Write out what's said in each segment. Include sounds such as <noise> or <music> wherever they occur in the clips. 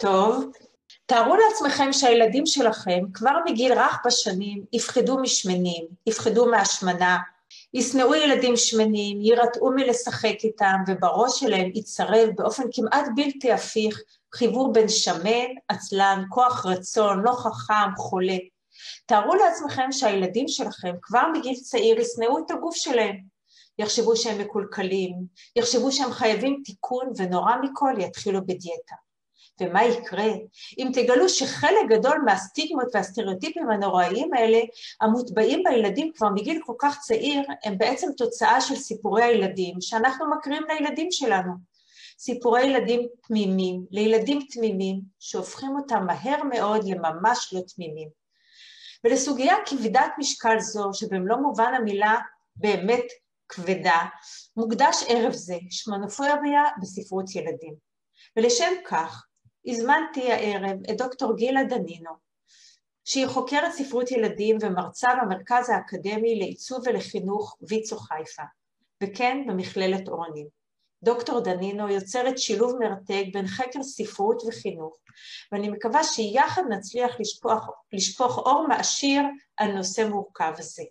טוב. תארו לעצמכם שהילדים שלכם כבר מגיל רך בשנים יפחדו משמנים, יפחדו מהשמנה, ישנאו ילדים שמנים, יירתעו מלשחק איתם, ובראש שלהם יצרב באופן כמעט בלתי הפיך חיבור בין שמן, עצלן, כוח רצון, לא חכם, חולה. תארו לעצמכם שהילדים שלכם כבר מגיל צעיר ישנאו את הגוף שלהם. יחשבו שהם מקולקלים, יחשבו שהם חייבים תיקון, ונורא מכל יתחילו בדיאטה. ומה יקרה אם תגלו שחלק גדול מהסטיגמות והסטריאוטיפים הנוראיים האלה, המוטבעים בילדים כבר מגיל כל כך צעיר, הם בעצם תוצאה של סיפורי הילדים שאנחנו מקריאים לילדים שלנו. סיפורי ילדים תמימים, לילדים תמימים, שהופכים אותם מהר מאוד לממש לא תמימים. ולסוגיה כבדת משקל זו, שבמלוא מובן המילה באמת כבדה, מוקדש ערב זה שמנופוביה בספרות ילדים. ולשם כך הזמנתי הערב את דוקטור גילה דנינו, שהיא חוקרת ספרות ילדים ומרצה במרכז האקדמי לעיצוב ולחינוך ויצו חיפה, וכן במכללת אורנים. דוקטור דנינו יוצרת שילוב מרתק בין חקר ספרות וחינוך, ואני מקווה שיחד נצליח לשפוך, לשפוך אור מעשיר על נושא מורכב זה.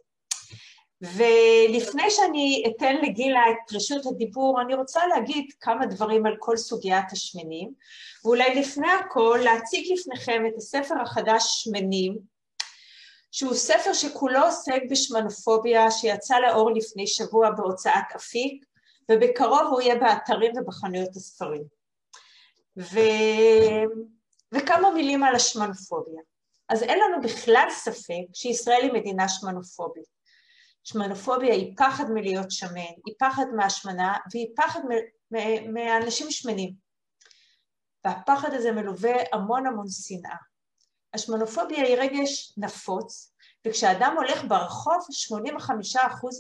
ולפני שאני אתן לגילה את רשות הדיבור, אני רוצה להגיד כמה דברים על כל סוגיית השמנים, ואולי לפני הכל להציג לפניכם את הספר החדש שמנים, שהוא ספר שכולו עוסק בשמנופוביה, שיצא לאור לפני שבוע בהוצאת אפיק, ובקרוב הוא יהיה באתרים ובחנויות הספרים. ו... וכמה מילים על השמנופוביה. אז אין לנו בכלל ספק שישראל היא מדינה שמנופובית. שמנופוביה היא פחד מלהיות שמן, היא פחד מהשמנה והיא פחד מאנשים שמנים. והפחד הזה מלווה המון המון שנאה. השמנופוביה היא רגש נפוץ, וכשאדם הולך ברחוב, 85%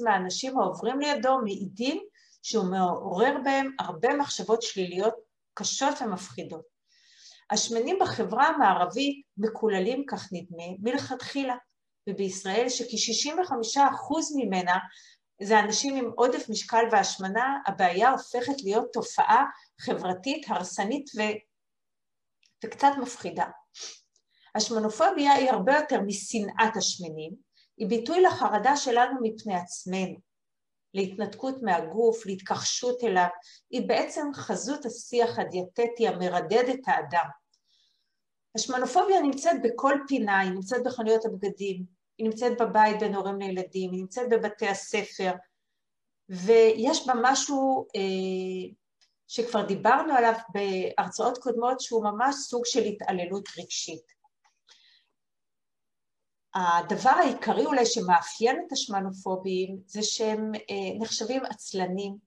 מהאנשים העוברים לידו מעידים שהוא מעורר בהם הרבה מחשבות שליליות קשות ומפחידות. השמנים בחברה המערבית מקוללים, כך נדמה, מלכתחילה. ובישראל שכ-65% ממנה זה אנשים עם עודף משקל והשמנה, הבעיה הופכת להיות תופעה חברתית הרסנית ו... וקצת מפחידה. השמנופוביה היא הרבה יותר משנאת השמנים, היא ביטוי לחרדה שלנו מפני עצמנו, להתנתקות מהגוף, להתכחשות אליו, היא בעצם חזות השיח הדיאטטי המרדד את האדם. השמנופוביה נמצאת בכל פינה, היא נמצאת בחנויות הבגדים, היא נמצאת בבית בין הורים לילדים, היא נמצאת בבתי הספר, ויש בה משהו אה, שכבר דיברנו עליו בהרצאות קודמות, שהוא ממש סוג של התעללות רגשית. הדבר העיקרי אולי שמאפיין את השמנופובים זה שהם אה, נחשבים עצלנים,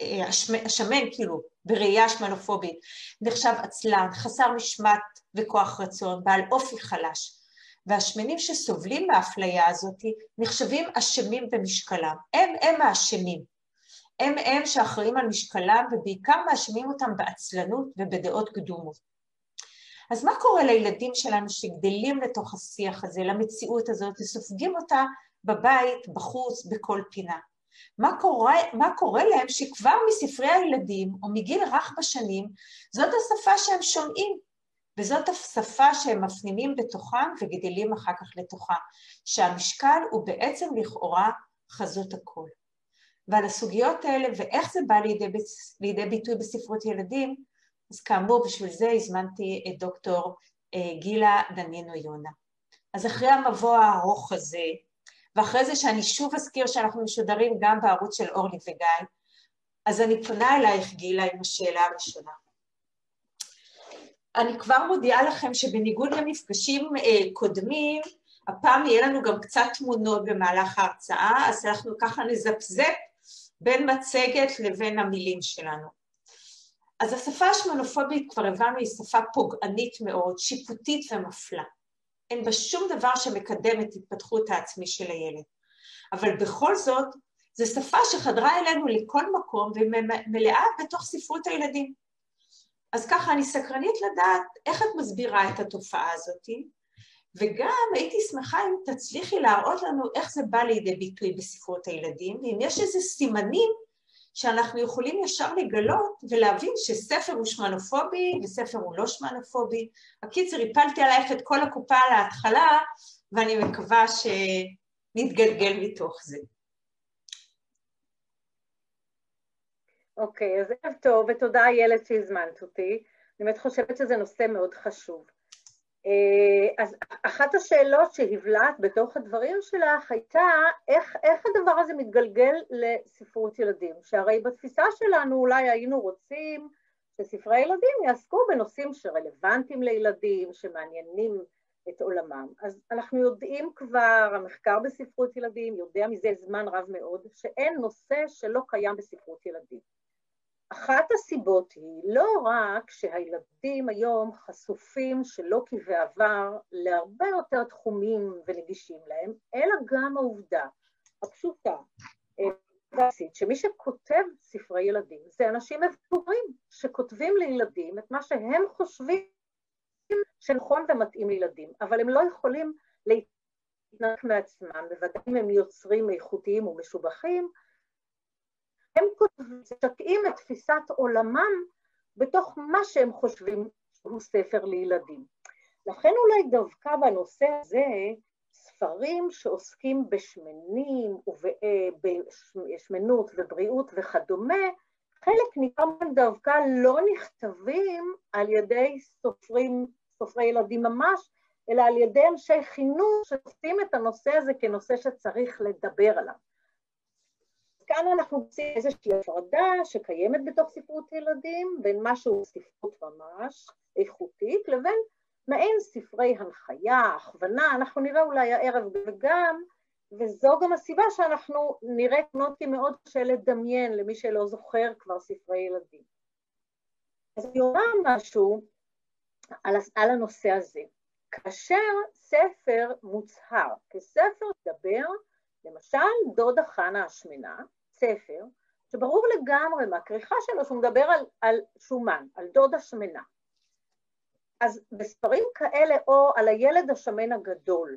אה, השמן כאילו בראייה שמנופובית נחשב עצלן, חסר משמעת וכוח רצון, בעל אופי חלש. והשמנים שסובלים מהאפליה הזאת נחשבים אשמים במשקלם. הם הם האשמים. הם הם שאחראים על משקלם ובעיקר מאשימים אותם בעצלנות ובדעות קדומות. אז מה קורה לילדים שלנו שגדלים לתוך השיח הזה, למציאות הזאת, וסופגים אותה בבית, בחוץ, בכל פינה? מה קורה, מה קורה להם שכבר מספרי הילדים, או מגיל רך בשנים, זאת השפה שהם שומעים, וזאת השפה שהם מפנימים בתוכם וגדלים אחר כך לתוכה, שהמשקל הוא בעצם לכאורה חזות הכל. ועל הסוגיות האלה ואיך זה בא לידי, לידי ביטוי בספרות ילדים, אז כאמור בשביל זה הזמנתי את דוקטור אה, גילה דנינו יונה. אז אחרי המבוא הארוך הזה, ואחרי זה שאני שוב אזכיר שאנחנו משודרים גם בערוץ של אורלי וגיא, אז אני פונה אלייך גילה עם השאלה הראשונה. אני כבר מודיעה לכם שבניגוד למפגשים אה, קודמים, הפעם יהיה לנו גם קצת תמונות במהלך ההרצאה, אז אנחנו ככה נזפזפ בין מצגת לבין המילים שלנו. אז השפה השמנופובית, כבר הבנו, היא שפה פוגענית מאוד, שיפוטית ומפלה. אין בה שום דבר שמקדם את התפתחות העצמי של הילד. אבל בכל זאת, זו שפה שחדרה אלינו לכל מקום ומלאה בתוך ספרות הילדים. אז ככה, אני סקרנית לדעת איך את מסבירה את התופעה הזאת, וגם הייתי שמחה אם תצליחי להראות לנו איך זה בא לידי ביטוי בספרות הילדים, ואם יש איזה סימנים שאנחנו יכולים ישר לגלות ולהבין שספר הוא שמנופובי וספר הוא לא שמנופובי. הקיצר, הפלתי עלייך את כל הקופה להתחלה, ואני מקווה שנתגלגל מתוך זה. אוקיי, אז ערב טוב, ותודה איילת שהזמנת אותי. אני באמת חושבת שזה נושא מאוד חשוב. אה, אז אחת השאלות שהבלעת בתוך הדברים שלך הייתה איך, איך הדבר הזה מתגלגל לספרות ילדים, שהרי בתפיסה שלנו אולי היינו רוצים שספרי ילדים יעסקו בנושאים שרלוונטיים לילדים, שמעניינים את עולמם. אז אנחנו יודעים כבר, המחקר בספרות ילדים יודע מזה זמן רב מאוד, שאין נושא שלא קיים בספרות ילדים. אחת הסיבות היא לא רק שהילדים היום חשופים שלא כבעבר להרבה יותר תחומים ונגישים להם, אלא גם העובדה הפשוטה, אה, שמי שכותב ספרי ילדים זה אנשים מבוגרים שכותבים לילדים את מה שהם חושבים שנכון ומתאים לילדים, אבל הם לא יכולים להתנהג מעצמם, בוודאי אם הם יוצרים איכותיים ומשובחים, הם משקעים את תפיסת עולמם בתוך מה שהם חושבים שהוא ספר לילדים. לכן אולי דווקא בנושא הזה, ספרים שעוסקים בשמנים ובשמנות ובריאות וכדומה, חלק ניכר מהם דווקא לא נכתבים על ידי סופרים, סופרי ילדים ממש, אלא על ידי אנשי חינוך שעושים את הנושא הזה כנושא שצריך לדבר עליו. כאן אנחנו עושים איזושהי הפרדה שקיימת בתוך ספרות ילדים בין משהו ספרות ממש איכותית לבין מעין ספרי הנחיה, הכוונה, אנחנו נראה אולי הערב וגם, וזו גם הסיבה שאנחנו נראה תמונות כי מאוד קשה לדמיין למי שלא זוכר כבר ספרי ילדים. אז אני אומר משהו על, על הנושא הזה. כאשר ספר מוצהר כספר דבר, למשל, דודה חנה השמנה, ספר, שברור לגמרי מהכריכה שלו שהוא מדבר על, על שומן, על דודה שמנה. אז בספרים כאלה, או על הילד השמן הגדול,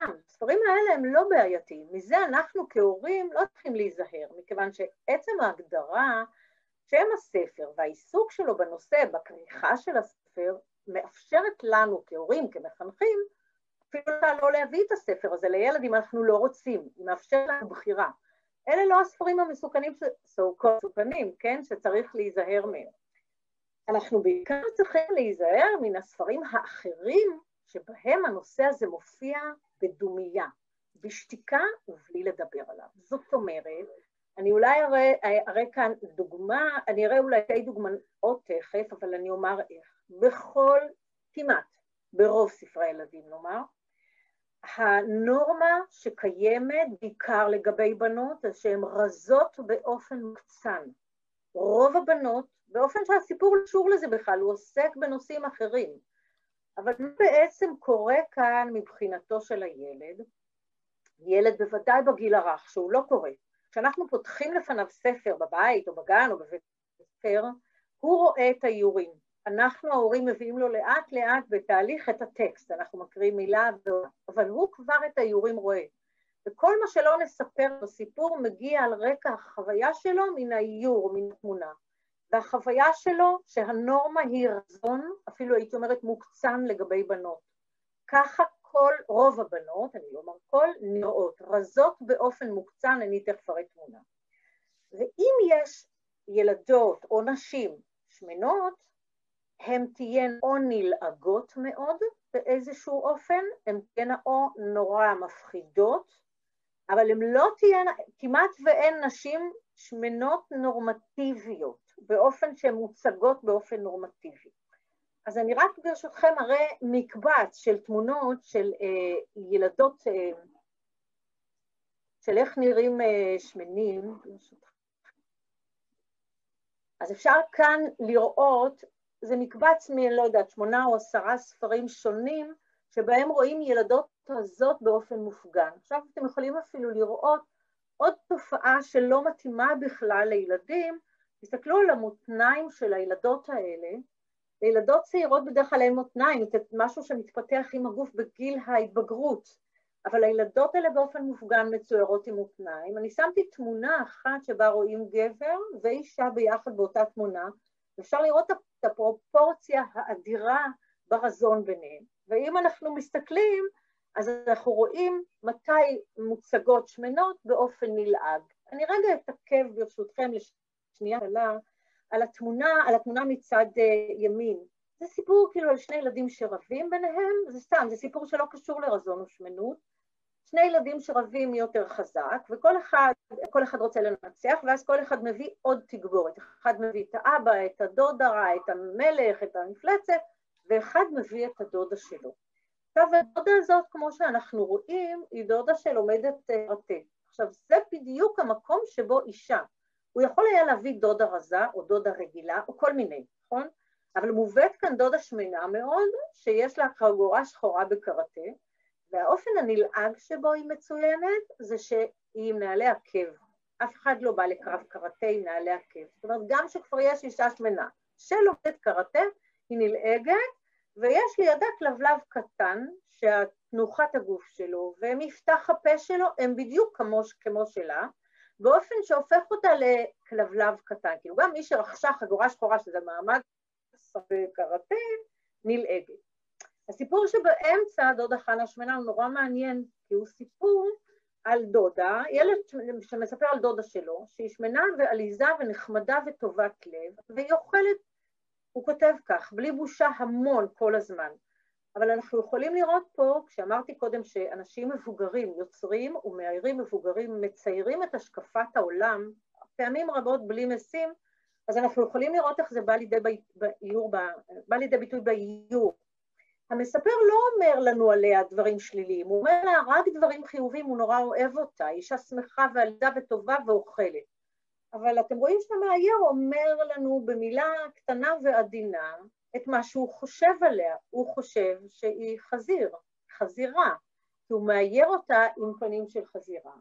הספרים האלה הם לא בעייתיים, מזה אנחנו כהורים לא צריכים להיזהר, מכיוון שעצם ההגדרה שם הספר והעיסוק שלו בנושא, בכריכה של הספר, מאפשרת לנו כהורים, כמחנכים, אפילו לא להביא את הספר הזה לילד אם אנחנו לא רוצים, היא מאפשרת לנו בחירה. אלה לא הספרים המסוכנים, סו-קול מסוכנים, כן, שצריך להיזהר מהם. אנחנו בעיקר צריכים להיזהר מן הספרים האחרים שבהם הנושא הזה מופיע בדומייה, בשתיקה ובלי לדבר עליו. זאת אומרת, אני אולי אראה, אראה כאן דוגמה, אני אראה אולי שתי דוגמאות תכף, אבל אני אומר איך. בכל, כמעט, ברוב ספרי הילדים נאמר, הנורמה שקיימת בעיקר לגבי בנות זה שהן רזות באופן מוקצן. רוב הבנות, באופן שהסיפור קשור לזה בכלל, הוא עוסק בנושאים אחרים. אבל מה בעצם קורה כאן מבחינתו של הילד? ילד בוודאי בגיל הרך, שהוא לא קורא. כשאנחנו פותחים לפניו ספר בבית או בגן או בבית ספר, הוא רואה את האיורים. אנחנו ההורים מביאים לו לאט לאט בתהליך את הטקסט, אנחנו מקריאים מילה, אבל הוא כבר את האיורים רואה. וכל מה שלא נספר בסיפור מגיע על רקע החוויה שלו מן האיור, מן התמונה. והחוויה שלו שהנורמה היא רזון, אפילו הייתי אומרת מוקצן לגבי בנות. ככה כל, רוב הבנות, אני לא אומר כל, נראות, רזות באופן מוקצן, אני תכף אראה תמונה. ואם יש ילדות או נשים שמנות, הן תהיינה או נלעגות מאוד באיזשהו אופן, הן תהיינה או נורא מפחידות, אבל הן לא תהיינה, כמעט ואין נשים שמנות נורמטיביות, באופן שהן מוצגות באופן נורמטיבי. אז אני רק ברשותכם אראה מקבץ של תמונות של אה, ילדות, אה, של איך נראים אה, שמנים, אז אפשר כאן לראות זה מקבץ מ, לא יודעת, שמונה או עשרה ספרים שונים, שבהם רואים ילדות רזות באופן מופגן. עכשיו אתם יכולים אפילו לראות עוד תופעה שלא מתאימה בכלל לילדים, תסתכלו על המותניים של הילדות האלה, לילדות צעירות בדרך כלל אין מותניים, זה משהו שמתפתח עם הגוף בגיל ההתבגרות. אבל הילדות האלה באופן מופגן מצוירות עם מותניים. אני שמתי תמונה אחת שבה רואים גבר ואישה ביחד באותה תמונה, ואפשר לראות את הפרופורציה האדירה ברזון ביניהם. ואם אנחנו מסתכלים, אז אנחנו רואים מתי מוצגות שמנות באופן נלעג. אני רגע אתעכב ברשותכם לשנייה קלה על התמונה, על התמונה מצד uh, ימין. זה סיפור כאילו על שני ילדים שרבים ביניהם, זה סתם, זה סיפור שלא קשור לרזון ושמנות. שני ילדים שרבים מי יותר חזק, וכל אחד, כל אחד רוצה לנצח, ואז כל אחד מביא עוד תגבורת. אחד מביא את האבא, את הדודה את המלך, את המפלצת, ואחד מביא את הדודה שלו. עכשיו, הדודה הזאת, כמו שאנחנו רואים, היא דודה שלומדת רטה. אה, עכשיו, זה בדיוק המקום שבו אישה, הוא יכול היה להביא דודה רזה או דודה רגילה או כל מיני, נכון? אבל מובאת כאן דודה שמנה מאוד, שיש לה חגורה שחורה בקראטה, והאופן הנלעג שבו היא מצוינת זה שהיא עם נעלי עקב. אף אחד לא בא לקרב קראטה עם נעלי עקב. זאת אומרת, גם כשכבר יש אישה שמנה שלומדת קראטה, היא נלעגת, ויש לידה כלבלב קטן, שתנוחת הגוף שלו ומפתח הפה שלו הם בדיוק כמו, כמו שלה, באופן שהופך אותה לכלבלב קטן. כאילו גם מי שרכשה חגורה שחורה, שזה מעמד קראטה, נלעגת. הסיפור שבאמצע, דודה חנה שמנה, הוא נורא מעניין, כי הוא סיפור על דודה, ילד שמספר על דודה שלו, שהיא שמנה ועליזה ונחמדה וטובת לב, והיא אוכלת, הוא כותב כך, בלי בושה המון כל הזמן. אבל אנחנו יכולים לראות פה, כשאמרתי קודם שאנשים מבוגרים יוצרים ומאיירים מבוגרים מציירים את השקפת העולם, פעמים רבות בלי משים, אז אנחנו יכולים לראות איך זה בא לידי, באיור, בא לידי ביטוי באיור. המספר לא אומר לנו עליה דברים שליליים, הוא אומר לה רק דברים חיוביים, הוא נורא אוהב אותה, אישה שמחה ועלדה וטובה ואוכלת. אבל אתם רואים שהמאייר אומר לנו במילה קטנה ועדינה את מה שהוא חושב עליה, הוא חושב שהיא חזיר, חזירה, כי הוא מאייר אותה עם פנים של חזירה.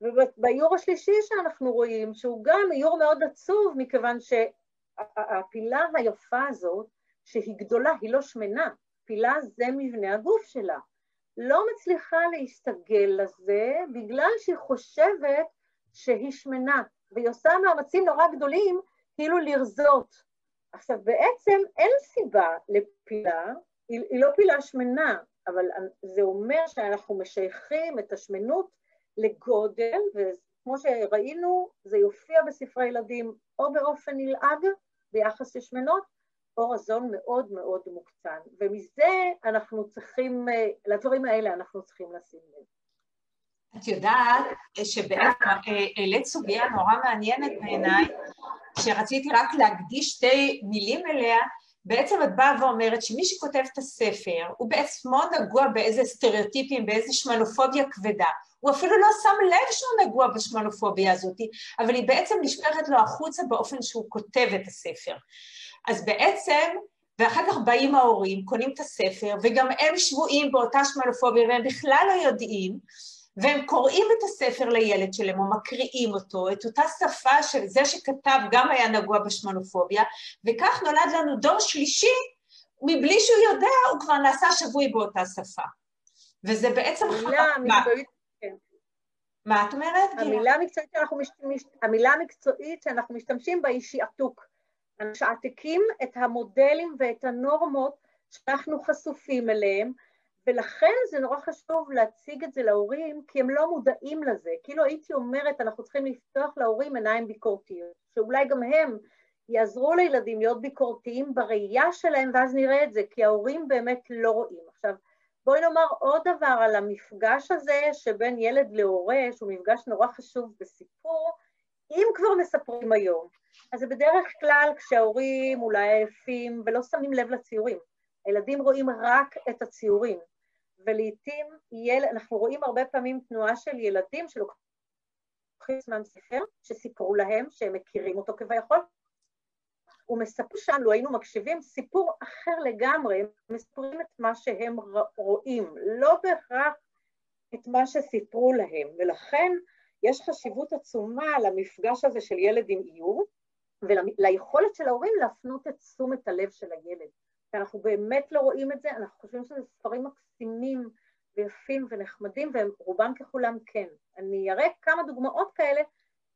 ובאיור השלישי שאנחנו רואים, שהוא גם איור מאוד עצוב, מכיוון שהפילה היפה הזאת, שהיא גדולה, היא לא שמנה, פילה זה מבנה הגוף שלה. לא מצליחה להסתגל לזה בגלל שהיא חושבת שהיא שמנה, והיא עושה מאמצים נורא גדולים כאילו לרזות. עכשיו בעצם אין סיבה לפילה, היא, היא לא פילה שמנה, אבל זה אומר שאנחנו משייכים את השמנות לגודל, וכמו שראינו, זה יופיע בספרי ילדים או באופן נלעג ביחס לשמנות, או רזון מאוד מאוד מוקצן, ומזה אנחנו צריכים, לדברים האלה אנחנו צריכים לשים לב. את יודעת שבאמת העלית סוגיה נורא מעניינת בעיניי, שרציתי רק להקדיש שתי מילים אליה, בעצם את באה ואומרת שמי שכותב את הספר הוא בעצמו נגוע באיזה סטריאוטיפים, באיזה שמנופוביה כבדה. הוא אפילו לא שם לב שהוא נגוע בשמנופוביה הזאת, אבל היא בעצם נשפכת לו החוצה באופן שהוא כותב את הספר. אז בעצם, ואחר כך באים ההורים, קונים את הספר, וגם הם שבויים באותה שמנופוביה והם בכלל לא יודעים, והם קוראים את הספר לילד שלהם או מקריאים אותו, את אותה שפה של זה שכתב גם היה נגוע בשמנופוביה, וכך נולד לנו דור שלישי, מבלי שהוא יודע, הוא כבר נעשה שבוי באותה שפה. וזה בעצם... המקצועית, כן. מה את אומרת? המילה המקצועית שאנחנו. המילה המקצועית שאנחנו משתמשים בה היא שעתוק. משעתקים את המודלים ואת הנורמות שאנחנו חשופים אליהם, ולכן זה נורא חשוב להציג את זה להורים, כי הם לא מודעים לזה. כאילו הייתי אומרת, אנחנו צריכים לפתוח להורים עיניים ביקורתיות, שאולי גם הם יעזרו לילדים להיות ביקורתיים בראייה שלהם, ואז נראה את זה, כי ההורים באמת לא רואים. עכשיו, בואי נאמר עוד דבר על המפגש הזה שבין ילד להורה, שהוא מפגש נורא חשוב בסיפור, אם כבר מספרים היום, אז זה בדרך כלל כשההורים אולי עייפים ולא שמים לב לציורים. הילדים רואים רק את הציורים, ולעיתים יל... אנחנו רואים הרבה פעמים תנועה של ילדים שלוקחים זמן ספר, שסיפרו להם שהם מכירים אותו כביכול, ומספרו שם, לו היינו מקשיבים, סיפור אחר לגמרי, הם מספרים את מה שהם רואים, לא בהכרח את מה שסיפרו להם, ולכן יש חשיבות עצומה למפגש הזה של ילד עם איור, וליכולת של ההורים להפנות את תשומת הלב של הילד. ואנחנו באמת לא רואים את זה, אנחנו חושבים שזה ספרים מקסימים, ויפים ונחמדים, והם רובם ככולם כן. אני אראה כמה דוגמאות כאלה,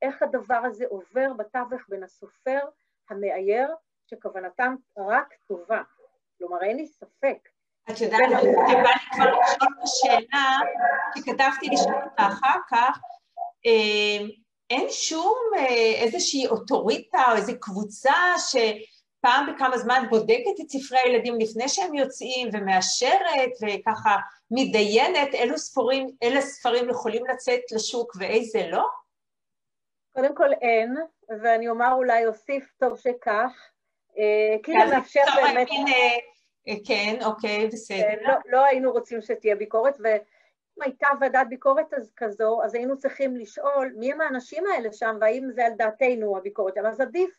איך הדבר הזה עובר בתווך בין הסופר, המאייר, שכוונתם רק טובה. כלומר, אין לי ספק. את יודעת, בא לי כבר לשאול את השאלה, שכתבתי לשאול אותה אחר כך, אין שום אה, איזושהי אוטוריטה או איזו קבוצה שפעם בכמה זמן בודקת את ספרי הילדים לפני שהם יוצאים ומאשרת וככה מתדיינת אילו ספרים, אילו ספרים יכולים לצאת לשוק ואיזה לא? קודם כל אין, ואני אומר אולי אוסיף טוב שכך, אה, כי זה מאפשר באמת... כן, אוקיי, בסדר. לא, לא היינו רוצים שתהיה ביקורת, ו... אם הייתה ועדת ביקורת אז כזו, אז היינו צריכים לשאול מי הם האנשים האלה שם והאם זה על דעתנו הביקורת. אבל אז עדיף,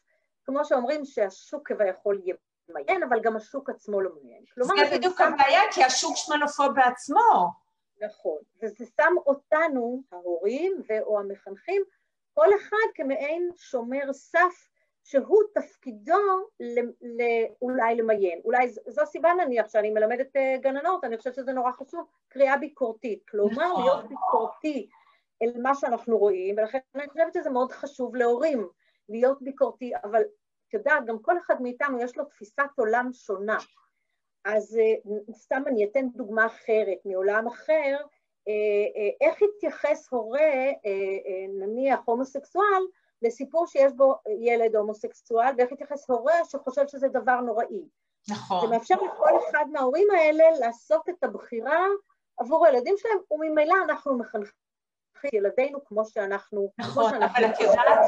כמו שאומרים, שהשוק כביכול ימיין, אבל גם השוק עצמו לא מעוניין. זה בדיוק הבעיה, כי השוק שמנופו בעצמו. נכון, וזה שם אותנו, ההורים ו/או המחנכים, כל אחד כמעין שומר סף שהוא תפקידו אולי למיין. אולי זו הסיבה נניח שאני מלמדת אה, גננות, אני חושבת שזה נורא חשוב, קריאה ביקורתית. כלומר, נכון. להיות ביקורתי אל מה שאנחנו רואים, ולכן אני חושבת שזה מאוד חשוב להורים, להיות ביקורתי, אבל את יודעת, גם כל אחד מאיתנו יש לו תפיסת עולם שונה. אז אה, סתם אני אתן דוגמה אחרת, מעולם אחר, אה, איך התייחס הורה, נניח הומוסקסואל, לסיפור שיש בו ילד הומוסקסואל, ואיך יתייחס הורה שחושב שזה דבר נוראי. נכון. זה מאפשר לכל אחד מההורים האלה לעשות את הבחירה עבור הילדים שלהם, וממילא אנחנו מחנכים את ילדינו כמו שאנחנו... נכון, כמו אבל את יודעת,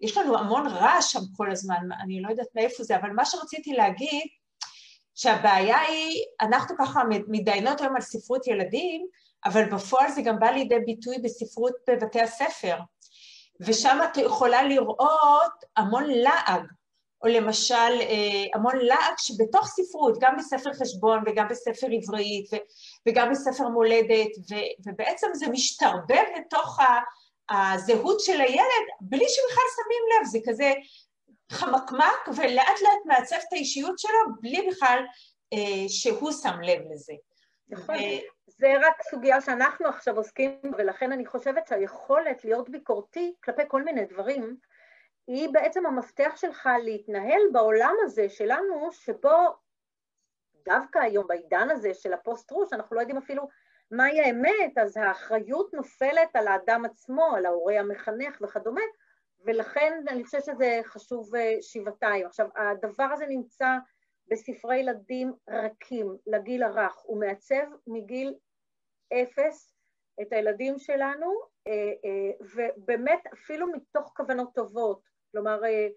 יש לנו המון רעש שם כל הזמן, אני לא יודעת מאיפה זה, אבל מה שרציתי להגיד, שהבעיה היא, אנחנו ככה מתדיינות היום על ספרות ילדים, אבל בפועל זה גם בא לידי ביטוי בספרות בבתי הספר. ושם את יכולה לראות המון לעג, או למשל אה, המון לעג שבתוך ספרות, גם בספר חשבון וגם בספר עברית וגם בספר מולדת, ובעצם זה משתרבב לתוך הזהות של הילד בלי שבכלל שמים לב, זה כזה חמקמק ולאט לאט מעצב את האישיות שלו בלי בכלל אה, שהוא שם לב לזה. נכון. זה רק סוגיה שאנחנו עכשיו עוסקים, ולכן אני חושבת שהיכולת להיות ביקורתי כלפי כל מיני דברים, היא בעצם המפתח שלך להתנהל בעולם הזה שלנו, שבו דווקא היום, בעידן הזה של הפוסט-טרוש, אנחנו לא יודעים אפילו מהי האמת, אז האחריות נופלת על האדם עצמו, על ההורה המחנך וכדומה, ולכן אני חושבת שזה חשוב אה, שבעתיים. עכשיו, הדבר הזה נמצא בספרי ילדים רכים לגיל הרך, הוא מעצב מגיל אפס את הילדים שלנו, אה, אה, ובאמת אפילו מתוך כוונות טובות, כלומר, אה,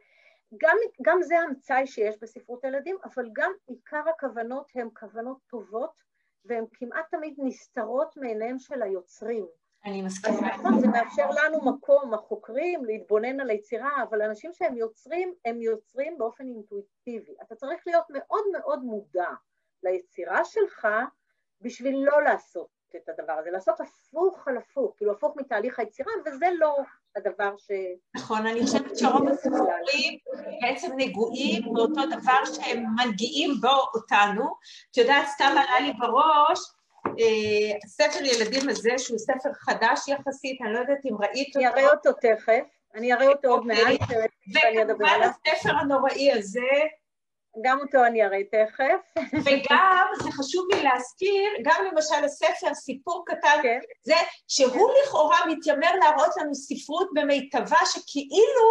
גם, גם זה המצאי שיש בספרות הילדים, אבל גם עיקר הכוונות הן כוונות טובות, והן כמעט תמיד נסתרות מעיניהם של היוצרים. אני מסכימה. נכון, זה מאפשר לנו מקום, החוקרים, להתבונן על היצירה, אבל אנשים שהם יוצרים, הם יוצרים באופן אינטואיטיבי. אתה צריך להיות מאוד מאוד מודע ליצירה שלך בשביל לא לעשות את הדבר הזה, לעשות הפוך על הפוך, כאילו הפוך מתהליך היצירה, וזה לא הדבר ש... נכון, אני חושבת שרוב הסיפורים בעצם נגועים באותו דבר שהם מנגיעים בו אותנו. את יודעת, סתם עלה לי בראש, אה, הספר ילדים הזה, שהוא ספר חדש יחסית, אני לא יודעת אם ראית אותו. אני אראה אותו תכף, אני אראה אותו עוד מעט, ואני אדבר עליו. וכמובן הספר הנוראי הזה, גם אותו אני אראה תכף. <laughs> וגם, זה חשוב לי להזכיר, גם למשל הספר, סיפור קטן, כן. זה שהוא לכאורה מתיימר להראות לנו ספרות במיטבה שכאילו,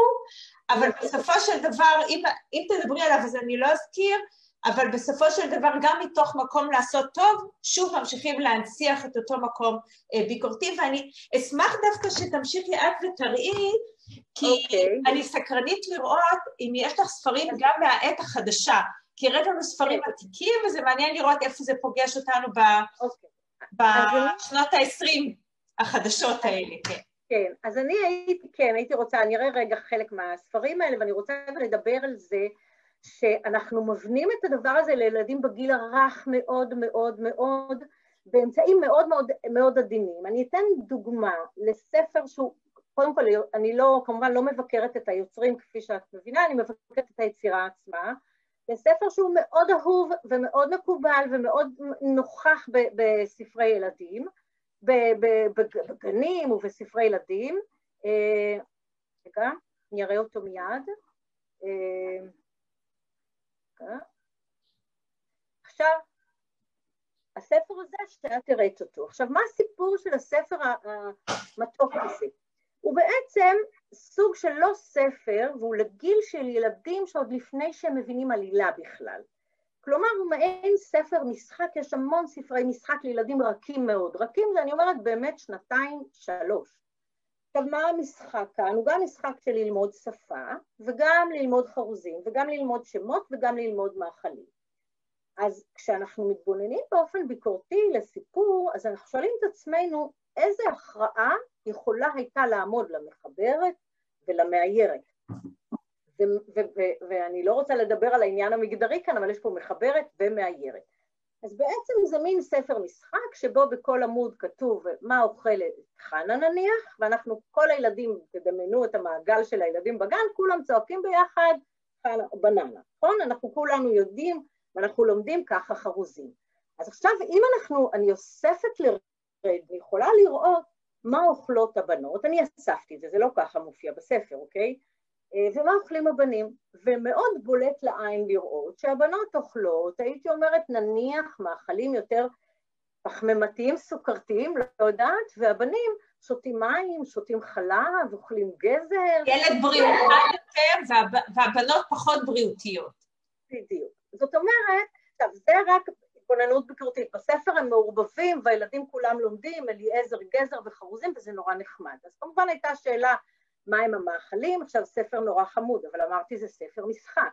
אבל בסופו של דבר, אם, אם תדברי עליו אז אני לא אזכיר, אבל בסופו של דבר גם מתוך מקום לעשות טוב, שוב ממשיכים להנציח את אותו מקום אה, ביקורתי, ואני אשמח דווקא שתמשיכי את ותראי, כי okay. אוקיי. אני סקרנית לראות אם יש לך ספרים גם מהעת החדשה, כי הראית לנו ספרים okay. כן. עתיקים, וזה מעניין לראות איפה זה פוגש אותנו ב, okay. אוקיי. בשנות ה-20 החדשות האלה, כן. כן, אז אני הייתי, כן, הייתי רוצה, אני אראה רגע חלק מהספרים האלה, ואני רוצה לדבר על זה שאנחנו מבנים את הדבר הזה לילדים בגיל הרך מאוד מאוד מאוד, באמצעים מאוד מאוד מאוד עדינים. אני אתן דוגמה לספר שהוא, קודם כל, אני לא, כמובן לא מבקרת את היוצרים כפי שאת מבינה, אני מבקרת את היצירה עצמה, זה ספר שהוא מאוד אהוב ומאוד מקובל ומאוד נוכח בספרי ילדים, בגנים ובספרי ילדים. אה, רגע, אני אראה אותו מיד. עכשיו, הספר הזה, שאת הראית אותו. עכשיו, מה הסיפור של הספר המתוק הזה? הוא בעצם סוג של לא ספר, והוא לגיל של ילדים שעוד לפני שהם מבינים עלילה בכלל. כלומר, הוא מעין ספר משחק, יש המון ספרי משחק לילדים רכים מאוד. רכים זה, אני אומרת, באמת שנתיים, שלוש. עכשיו, מה המשחק כאן? הוא גם משחק של ללמוד שפה, וגם ללמוד חרוזים, וגם ללמוד שמות, וגם ללמוד מאכלים. אז כשאנחנו מתבוננים באופן ביקורתי לסיפור, אז אנחנו שואלים את עצמנו איזה הכרעה יכולה הייתה לעמוד למחברת ולמאיירת. ואני לא רוצה לדבר על העניין המגדרי כאן, אבל יש פה מחברת ומאיירת. אז בעצם זה מין ספר משחק שבו בכל עמוד כתוב מה אוכלת חנה נניח, ואנחנו, כל הילדים, תדמיינו את המעגל של הילדים בגן, כולם צועקים ביחד חנה, בננה, נכון? אנחנו כולנו יודעים ואנחנו לומדים ככה חרוזים. אז עכשיו אם אנחנו, אני אוספת לרד ויכולה לראות מה אוכלות הבנות, אני אספתי את זה, זה לא ככה מופיע בספר, אוקיי? אה, ומה אוכלים הבנים, ומאוד בולט לעין לראות שהבנות אוכלות, הייתי אומרת נניח מאכלים יותר פחמימתיים, סוכרתיים, לא יודעת, והבנים שותים מים, שותים חלב, אוכלים גזר. ילד בריאותי יותר והבנות פחות בריאותיות. בדיוק. זאת אומרת, עכשיו זה רק התבוננות ביקורתית. בספר הם מעורבבים והילדים כולם לומדים, אליעזר גזר וחרוזים, וזה נורא נחמד. אז כמובן הייתה שאלה מהם המאכלים, עכשיו ספר נורא חמוד, אבל אמרתי זה ספר משחק.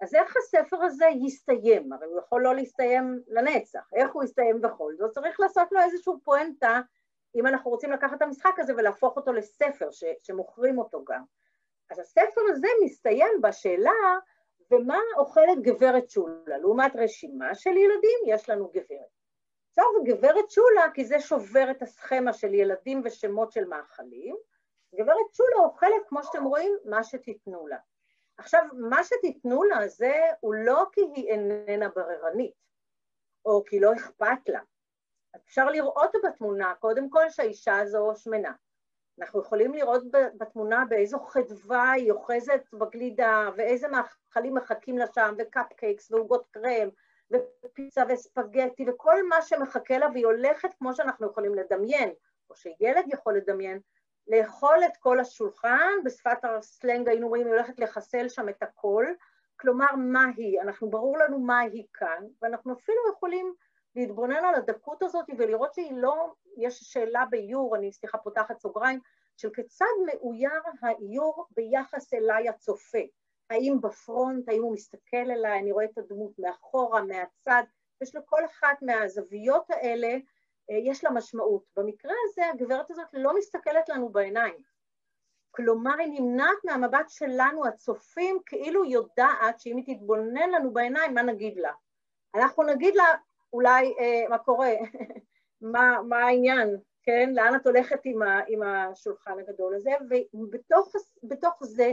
אז איך הספר הזה יסתיים? הרי הוא יכול לא להסתיים לנצח, איך הוא יסתיים בכל זאת? צריך לעשות לו איזושהי פואנטה, אם אנחנו רוצים לקחת את המשחק הזה ולהפוך אותו לספר ש- שמוכרים אותו גם. אז הספר הזה מסתיים בשאלה, ומה אוכלת גברת שולה? לעומת רשימה של ילדים, יש לנו גברת. עכשיו גברת שולה, כי זה שובר את הסכמה של ילדים ושמות של מאכלים, גברת שולה אוכלת, כמו שאתם רואים, מה שתיתנו לה. עכשיו, מה שתיתנו לה זה הוא לא כי היא איננה בררנית, או כי לא אכפת לה. אפשר לראות בתמונה, קודם כל, שהאישה הזו שמנה. אנחנו יכולים לראות בתמונה באיזו חדווה היא אוחזת בגלידה, ואיזה מאכלים מחכים לה שם, וקפקייקס, ועוגות קרם, ופיצה וספגטי, וכל מה שמחכה לה, והיא הולכת כמו שאנחנו יכולים לדמיין, או שילד יכול לדמיין, לאכול את כל השולחן, בשפת הסלנג היינו רואים, היא הולכת לחסל שם את הכל, כלומר, מה היא? אנחנו, ברור לנו מה היא כאן, ואנחנו אפילו יכולים להתבונן על הדקות הזאת ולראות שהיא לא, יש שאלה באיור, אני סליחה פותחת סוגריים, של כיצד מאויר האיור ביחס אליי הצופה. האם בפרונט, האם הוא מסתכל אליי, אני רואה את הדמות מאחורה, מהצד, יש לכל אחת מהזוויות האלה יש לה משמעות. במקרה הזה הגברת הזאת לא מסתכלת לנו בעיניים. כלומר, היא נמנעת מהמבט שלנו, הצופים, כאילו יודעת שאם היא תתבונן לנו בעיניים, מה נגיד לה? אנחנו נגיד לה, אולי, אה, מה קורה? <laughs> מה, מה העניין? כן? לאן את הולכת עם, ה, עם השולחן הגדול הזה? ובתוך זה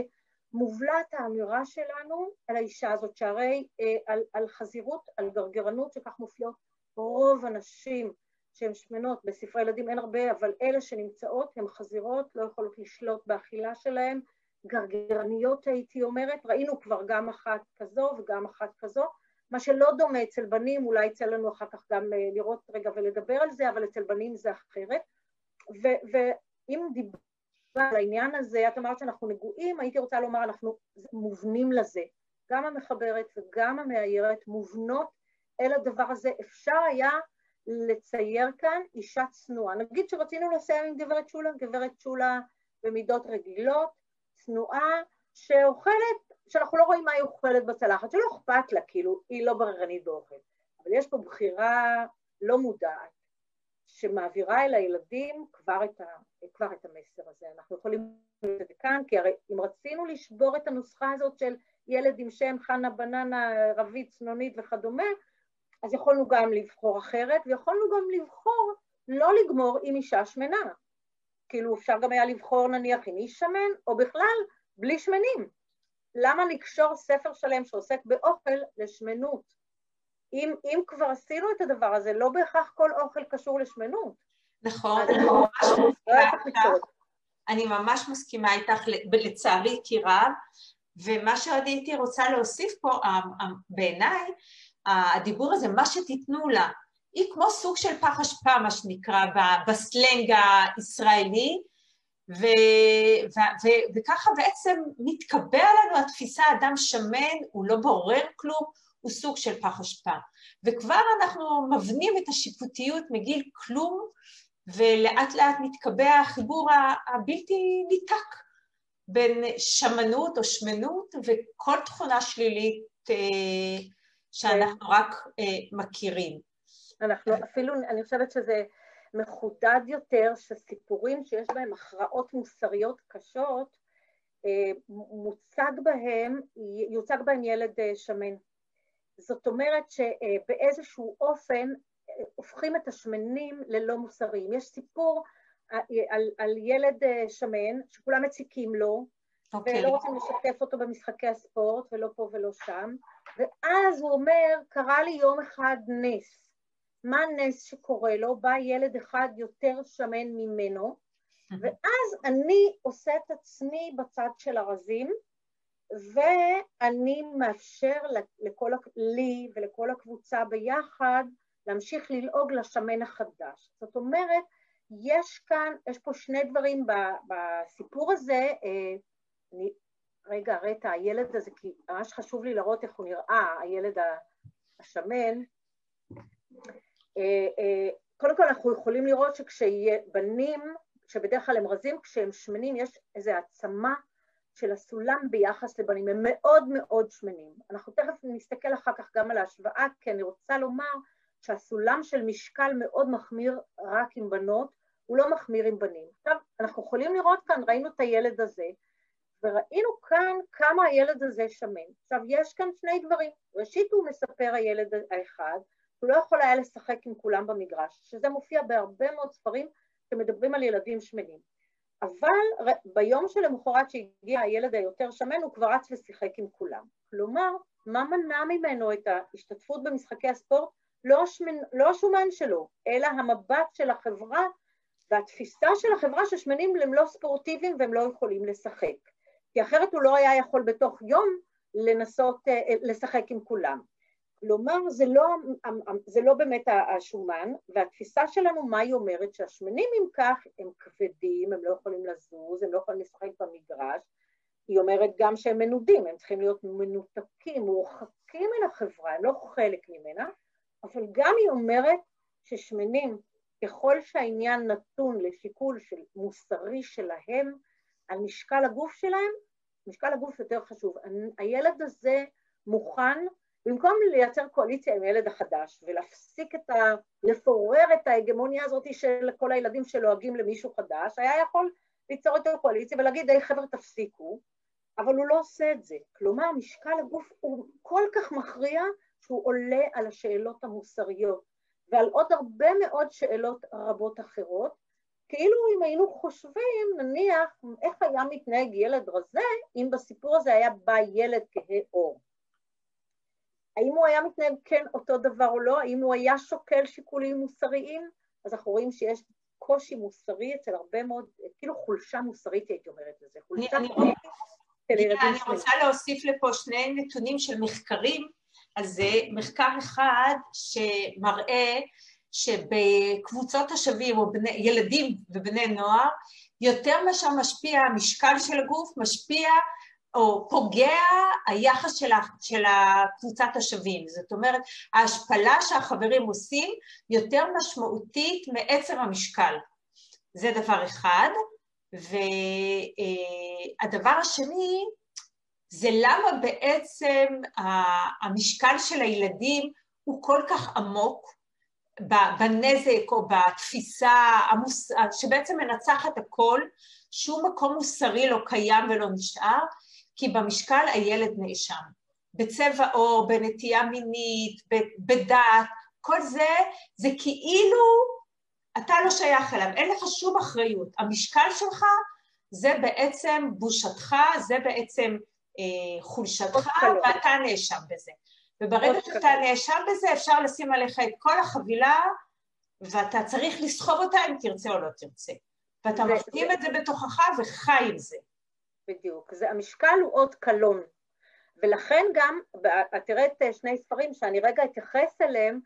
מובלעת האמירה שלנו על האישה הזאת, שהרי אה, על, על חזירות, על גרגרנות, שכך מופיעות רוב הנשים שהן שמנות, בספרי ילדים אין הרבה, אבל אלה שנמצאות הן חזירות, לא יכולות לשלוט באכילה שלהן, גרגרניות הייתי אומרת, ראינו כבר גם אחת כזו וגם אחת כזו, מה שלא דומה אצל בנים, אולי יצא לנו אחר כך גם אה, לראות רגע ולדבר על זה, אבל אצל בנים זה אחרת. ואם דיבר על העניין הזה, את אמרת שאנחנו נגועים, הייתי רוצה לומר, אנחנו מובנים לזה. גם המחברת וגם המאיירת מובנות אל הדבר הזה. אפשר היה לצייר כאן אישה צנועה. נגיד שרצינו לסיים עם גברת שולה, גברת שולה במידות רגילות, צנועה, שאוכלת, שאנחנו לא רואים מה היא אוכלת בצלחת, שלא אכפת לה, כאילו, היא לא בררנית באוכל. אבל יש פה בחירה לא מודעת, שמעבירה אל הילדים כבר את, ה, כבר את המסר הזה. אנחנו יכולים לראות את זה כאן, כי הרי אם רצינו לשבור את הנוסחה הזאת של ילד עם שם חנה בננה, רבית, צנונית וכדומה, אז יכולנו גם לבחור אחרת, ויכולנו גם לבחור לא לגמור עם אישה שמנה. כאילו אפשר גם היה לבחור נניח עם איש שמן, או בכלל בלי שמנים. למה לקשור ספר שלם שעוסק באוכל לשמנות? אם, אם כבר עשינו את הדבר הזה, לא בהכרח כל אוכל קשור לשמנות. נכון, אני ממש מסכימה איתך, אני ממש מסכימה איתך, לצערי כי רב, ומה שעוד הייתי רוצה להוסיף פה, בעיניי, הדיבור הזה, מה שתיתנו לה, היא כמו סוג של פח אשפה, מה שנקרא, בסלנג הישראלי, ו, ו, ו, וככה בעצם מתקבע לנו התפיסה, אדם שמן, הוא לא בורר כלום, הוא סוג של פח אשפה. וכבר אנחנו מבנים את השיפוטיות מגיל כלום, ולאט לאט מתקבע החיבור הבלתי ניתק בין שמנות או שמנות וכל תכונה שלילית אה, שאנחנו רק אה, מכירים. אנחנו אפילו, אני חושבת שזה מחודד יותר, שסיפורים שיש בהם הכרעות מוסריות קשות, אה, מוצג בהם, יוצג בהם ילד שמן. זאת אומרת שבאיזשהו אופן הופכים את השמנים ללא מוסריים. יש סיפור על, על ילד אה, שמן שכולם מציקים לו. אוקיי. ולא רוצים לשתף אותו במשחקי הספורט, ולא פה ולא שם, ואז הוא אומר, קרה לי יום אחד נס. מה הנס שקורה לו? בא ילד אחד יותר שמן ממנו, ואז אני עושה את עצמי בצד של הרזים, ואני מאפשר לכל, לי ולכל הקבוצה ביחד להמשיך ללעוג לשמן החדש. זאת אומרת, יש כאן, יש פה שני דברים בסיפור הזה, אה, אני רגע את הילד הזה, כי ממש חשוב לי לראות איך הוא נראה, הילד השמן. אה, אה, קודם כל אנחנו יכולים לראות שכשיהיה בנים, שבדרך כלל הם רזים, כשהם שמנים יש איזו העצמה של הסולם ביחס לבנים, הם מאוד מאוד שמנים. אנחנו תכף נסתכל אחר כך גם על ההשוואה, כי אני רוצה לומר שהסולם של משקל מאוד מחמיר רק עם בנות, הוא לא מחמיר עם בנים. עכשיו, אנחנו יכולים לראות כאן, ראינו את הילד הזה, וראינו כאן כמה הילד הזה שמן. עכשיו, יש כאן שני דברים. ראשית, הוא מספר הילד האחד, הוא לא יכול היה לשחק עם כולם במגרש, שזה מופיע בהרבה מאוד ספרים שמדברים על ילדים שמנים. אבל ביום שלמחרת שהגיע הילד היותר שמן, הוא כבר רץ ושיחק עם כולם. כלומר, מה מנע ממנו את ההשתתפות במשחקי הספורט? לא, השמנ... לא השומן שלו, אלא המבט של החברה והתפיסה של החברה ששמנים הם לא ספורטיביים והם לא יכולים לשחק. כי אחרת הוא לא היה יכול בתוך יום לנסות אה, לשחק עם כולם. כלומר, זה לא, זה לא באמת השומן, והתפיסה שלנו, מה היא אומרת? שהשמנים, אם כך, הם כבדים, הם לא יכולים לזוז, הם לא יכולים לשחק במגרש. היא אומרת גם שהם מנודים, הם צריכים להיות מנותקים, מורחקים מן החברה, הם לא חלק ממנה, אבל גם היא אומרת ששמנים, ככל שהעניין נתון לשיקול של מוסרי שלהם, על משקל הגוף שלהם, משקל הגוף יותר חשוב. הילד הזה מוכן, במקום לייצר קואליציה עם הילד החדש ולהפסיק את ה... לפורר את ההגמוניה הזאת של כל הילדים שלועגים למישהו חדש, היה יכול ליצור את הקואליציה ולהגיד, היי חבר'ה תפסיקו, אבל הוא לא עושה את זה. כלומר, משקל הגוף הוא כל כך מכריע שהוא עולה על השאלות המוסריות ועל עוד הרבה מאוד שאלות רבות אחרות, כאילו אם היינו חושבים, נניח, איך היה מתנהג ילד רזה אם בסיפור הזה היה בא ילד כהה עור. האם הוא היה מתנהג כן אותו דבר או לא? האם הוא היה שוקל שיקולים מוסריים? אז אנחנו רואים שיש קושי מוסרי אצל הרבה מאוד, כאילו חולשה מוסרית הייתי אומרת לזה, חולשה אני, אני, אני, אני רוצה להוסיף לפה שני נתונים של מחקרים אז זה מחקר אחד שמראה שבקבוצות השווים, או בני, ילדים ובני נוער, יותר מאשר משפיע המשקל של הגוף, משפיע או פוגע היחס של, של הקבוצת השווים. זאת אומרת, ההשפלה שהחברים עושים יותר משמעותית מעצם המשקל. זה דבר אחד. והדבר השני, זה למה בעצם המשקל של הילדים הוא כל כך עמוק בנזק או בתפיסה המוס... שבעצם מנצחת הכל, שום מקום מוסרי לא קיים ולא נשאר, כי במשקל הילד נאשם. בצבע עור, בנטייה מינית, בדת, כל זה, זה כאילו אתה לא שייך אליו, אין לך שום אחריות. המשקל שלך זה בעצם בושתך, זה בעצם אה, חולשתך ואתה נאשם בזה. וברגע שאתה נאשם בזה אפשר לשים עליך את כל החבילה ואתה צריך לסחוב אותה אם תרצה או לא תרצה. ואתה מפנים את זה בתוכך וחי עם זה. בדיוק. זה, המשקל הוא עוד קלון. ולכן גם, את תראית שני ספרים שאני רגע אתייחס אליהם,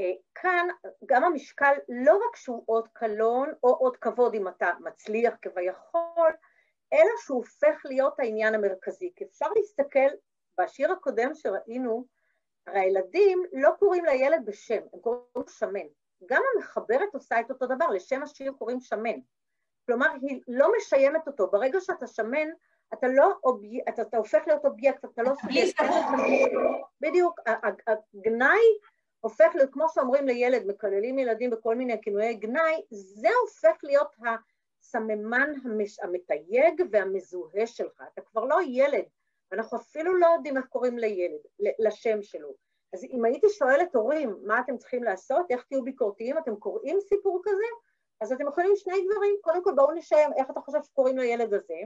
אה, כאן גם המשקל לא רק שהוא אות קלון או אות כבוד אם אתה מצליח כביכול, אלא שהוא הופך להיות העניין המרכזי. כי אפשר להסתכל, בשיר הקודם שראינו, הרי הילדים לא קוראים לילד בשם, הם קוראים לו שמן. גם המחברת עושה את אותו דבר, לשם השיר קוראים שמן. כלומר, היא לא משיימת אותו. ברגע שאתה שמן, אתה לא אובייקט, אתה, אתה הופך להיות אובייקט, אתה לא סובייקט. בדיוק, הגנאי הופך להיות, כמו שאומרים לילד, מקללים ילדים בכל מיני כינויי גנאי, זה הופך להיות הסממן המש... המתייג והמזוהה שלך. אתה כבר לא ילד, אנחנו אפילו לא יודעים איך קוראים לילד, לשם שלו. אז אם הייתי שואלת הורים, מה אתם צריכים לעשות, איך תהיו ביקורתיים, אתם קוראים סיפור כזה? אז אתם יכולים שני דברים, קודם כל בואו נשאר איך אתה חושב שקוראים לילד הזה,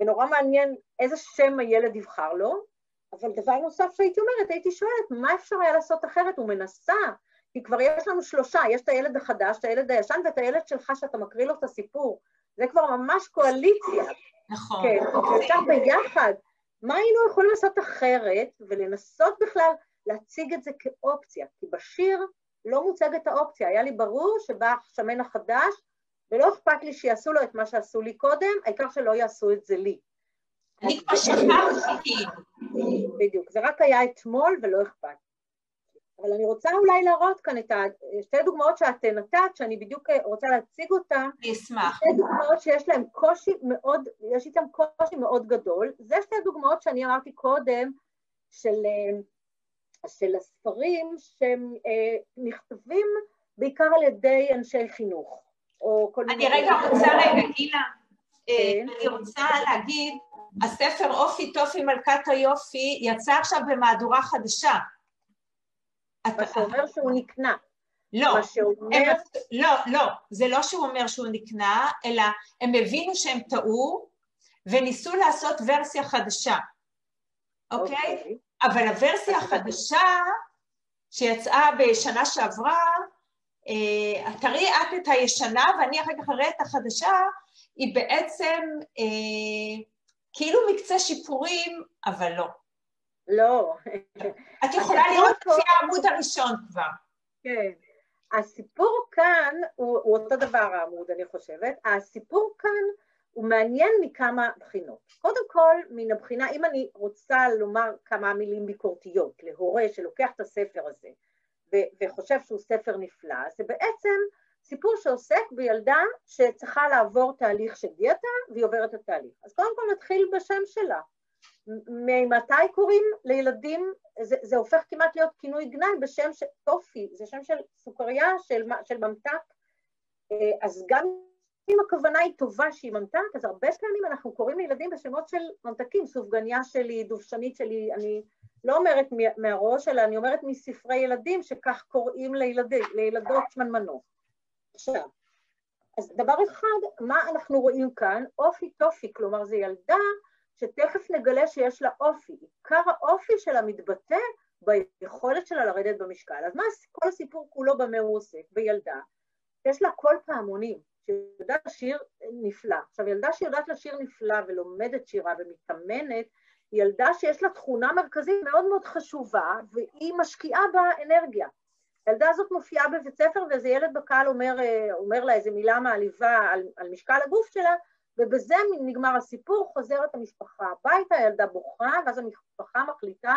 ונורא מעניין איזה שם הילד יבחר לו, אבל דבר נוסף שהייתי אומרת, הייתי שואלת, מה אפשר היה לעשות אחרת? הוא מנסה, כי כבר יש לנו שלושה, יש את הילד החדש, את הילד הישן ואת הילד שלך שאתה מקריא לו את הסיפור. זה כבר ממש קואליציה. נכון. כן, אפשר ביחד. מה היינו יכולים לעשות אחרת, ולנסות בכלל להציג את זה כאופציה? כי בשיר לא מוצגת האופציה. היה לי ברור שבא השמן החדש, ולא אכפת לי שיעשו לו את מה שעשו לי קודם, העיקר שלא יעשו את זה לי. אני כבר שכחתי. בדיוק, זה רק היה אתמול ולא אכפת. אבל אני רוצה אולי להראות כאן את שתי דוגמאות שאת נתת, שאני בדיוק רוצה להציג אותן. אני אשמח. שתי דוגמאות שיש להן קושי מאוד, יש איתן קושי מאוד גדול. זה שתי דוגמאות שאני אמרתי קודם, של, של הספרים שהם אה, נכתבים בעיקר על ידי אנשי חינוך, או כל מיני... אני רגע רוצה רגע, גילה, אה, כן. אני רוצה להגיד הספר אופי טופי מלכת היופי יצא עכשיו במהדורה חדשה. מה שאומר שהוא נקנה. לא, שאומר... הם, לא, לא, זה לא שהוא אומר שהוא נקנה, אלא הם הבינו שהם טעו וניסו לעשות ורסיה חדשה, אוקיי? Okay. אוקיי. אבל הוורסיה החדשה שיצאה בשנה שעברה, אה, תראי את את הישנה ואני אחר כך אראה את החדשה, היא בעצם אה, כאילו מקצה שיפורים, אבל לא. לא. את יכולה לראות לפי העמוד הראשון כבר. כן. הסיפור כאן הוא, הוא אותו דבר העמוד, אני חושבת. הסיפור כאן הוא מעניין מכמה בחינות. קודם כל, מן הבחינה, אם אני רוצה לומר כמה מילים ביקורתיות להורה שלוקח את הספר הזה ו- וחושב שהוא ספר נפלא, זה בעצם סיפור שעוסק בילדה שצריכה לעבור תהליך של דיאטה והיא עוברת את התהליך. אז קודם כל נתחיל בשם שלה. ממתי קוראים לילדים, זה, זה הופך כמעט להיות כינוי גנאי בשם של טופי, זה שם של סוכריה, של, של ממתק, אה, אז גם אם הכוונה היא טובה שהיא ממתק, אז הרבה פעמים אנחנו קוראים לילדים בשמות של ממתקים, סופגניה שלי, דובשנית שלי, אני לא אומרת מהראש, אלא אני אומרת מספרי ילדים שכך קוראים לילדים, לילדות שמנמנות. עכשיו, אז דבר אחד, מה אנחנו רואים כאן? אופי טופי, כלומר זו ילדה שתכף נגלה שיש לה אופי. עיקר האופי שלה מתבטא ביכולת שלה לרדת במשקל. אז מה כל הסיפור כולו במה הוא עוסק? בילדה, יש לה קול פעמונים, שיודעת לשיר נפלא. עכשיו, ילדה שיודעת לשיר נפלא ולומדת שירה ומתאמנת, היא ילדה שיש לה תכונה מרכזית מאוד מאוד חשובה, והיא משקיעה בה אנרגיה. הילדה הזאת מופיעה בבית ספר ואיזה ילד בקהל אומר, אה, אומר לה איזה מילה מעליבה על, על משקל הגוף שלה, ובזה נגמר הסיפור, חוזרת המשפחה הביתה, הילדה בוכה, ואז המשפחה מחליטה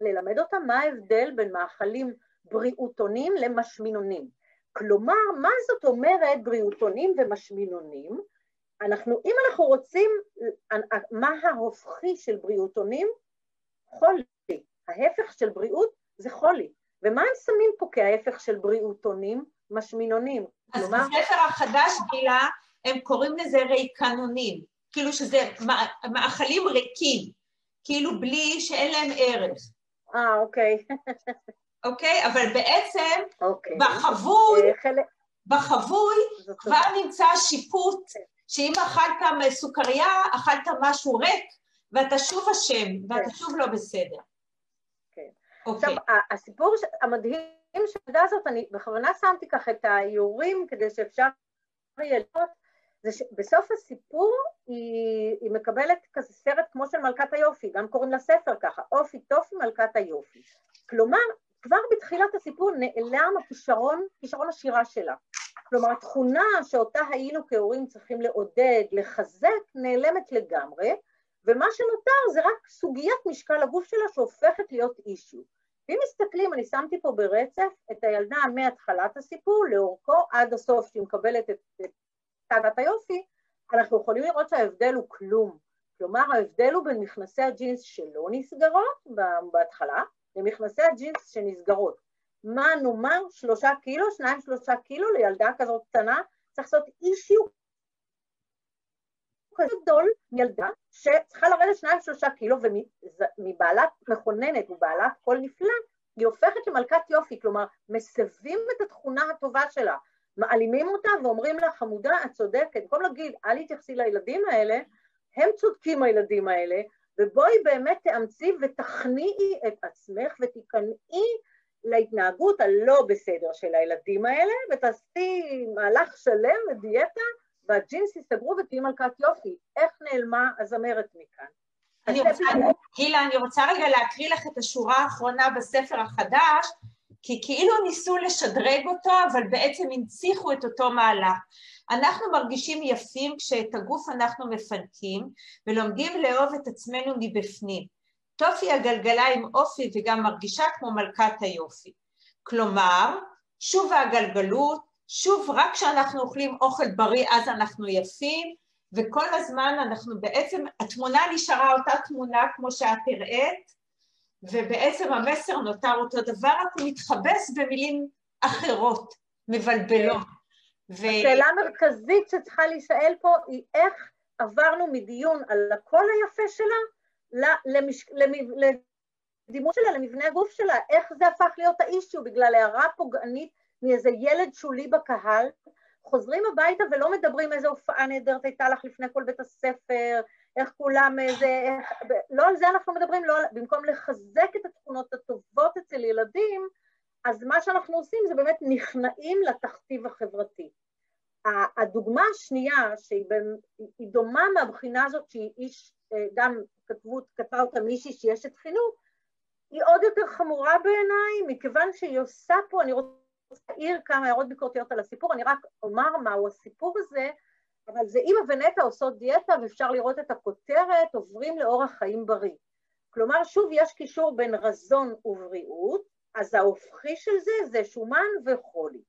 ללמד אותה מה ההבדל בין מאכלים בריאותונים למשמינונים. כלומר, מה זאת אומרת בריאותונים ומשמינונים? אנחנו, אם אנחנו רוצים, מה ההופכי של בריאותונים? חולי. ההפך של בריאות זה חולי. ומה הם שמים פה כההפך של בריאותונים? משמינונים. אז כלומר... בספר החדש, גילה, הם קוראים לזה ריקנונים, כאילו שזה מאכלים ריקים, כאילו בלי שאין להם ערך. אה, אוקיי. אוקיי? אבל בעצם אוקיי. בחבוי, אה. בחבוי כבר נמצא שיפוט, שאם אכלת סוכריה, אכלת משהו ריק, ואתה שוב אשם, ואתה כן. שוב לא בסדר. כן. אוקיי. עכשיו, הסיפור המדהים של הילדה הזאת, אני בכוונה שמתי כך את האיורים כדי שאפשר יהיה לראות, זה שבסוף הסיפור היא, היא מקבלת כזה סרט כמו של מלכת היופי, גם קוראים לספר ככה, אופי טופי מלכת היופי. כלומר, כבר בתחילת הסיפור נעלם הכישרון, כישרון השירה שלה. כלומר, התכונה שאותה היינו כהורים צריכים לעודד, לחזק, נעלמת לגמרי, ומה שנותר זה רק סוגיית משקל הגוף שלה שהופכת להיות אישיו. ואם מסתכלים, אני שמתי פה ברצף את הילדה מהתחלת הסיפור לאורכו עד הסוף, שהיא מקבלת את, את תגת היופי, אנחנו יכולים לראות שההבדל הוא כלום. כלומר, ההבדל הוא בין מכנסי הג'ינס שלא נסגרות בהתחלה, למכנסי הג'ינס שנסגרות. מה נאמר, שלושה קילו, שניים שלושה קילו? לילדה כזאת קטנה, צריך לעשות אישיו כזה גדול מילדה שצריכה לרדת שניים שלושה קילו ומבעלת מכוננת ובעלת קול נפלא, היא הופכת למלכת יופי, כלומר מסבים את התכונה הטובה שלה, מעלימים אותה ואומרים לה חמודה את צודקת, במקום להגיד אל תתייחסי לילדים האלה, הם צודקים הילדים האלה, ובואי באמת תאמצי ותכניעי את עצמך ותיכנעי להתנהגות הלא בסדר של הילדים האלה, ותעשי מהלך שלם ודיאטה, והג'ינס יסתגרו ותהיי מלכת יופי. איך נעלמה הזמרת מכאן? אני רוצה, גילה, אני רוצה רגע להקריא לך את השורה האחרונה בספר החדש, כי כאילו ניסו לשדרג אותו, אבל בעצם הנציחו את אותו מהלך. אנחנו מרגישים יפים כשאת הגוף אנחנו מפנקים ולומדים לאהוב את עצמנו מבפנים. טופי הגלגלה עם אופי וגם מרגישה כמו מלכת היופי. כלומר, שוב הגלגלות, שוב רק כשאנחנו אוכלים אוכל בריא אז אנחנו יפים, וכל הזמן אנחנו בעצם, התמונה נשארה אותה תמונה כמו שאת הראית, ובעצם המסר נותר אותו דבר, רק הוא מתחבס במילים אחרות, מבלבלות. ו... השאלה המרכזית שצריכה להישאל פה היא איך עברנו מדיון על הקול היפה שלה למש... לדימות שלה, למבנה הגוף שלה, איך זה הפך להיות האישיו בגלל הערה פוגענית מאיזה ילד שולי בקהל, חוזרים הביתה ולא מדברים איזה הופעה נהדרת הייתה לך לפני כל בית הספר, איך כולם איזה, איך, לא על זה אנחנו מדברים, לא, במקום לחזק את התכונות הטובות אצל ילדים, אז מה שאנחנו עושים זה באמת נכנעים לתכתיב החברתי. הדוגמה השנייה, שהיא דומה מהבחינה הזאת שהיא איש, אה, גם כתבו, כתבה אותה מישהי שיש את חינוך, היא עוד יותר חמורה בעיניי, מכיוון שהיא עושה פה, אני רוצה להעיר כמה הערות ביקורתיות על הסיפור, אני רק אומר מהו הסיפור הזה, אבל זה אימא ונטע עושות דיאטה ואפשר לראות את הכותרת, עוברים לאורח חיים בריא. כלומר, שוב, יש קישור בין רזון ובריאות, אז ההופכי של זה זה שומן וחולי.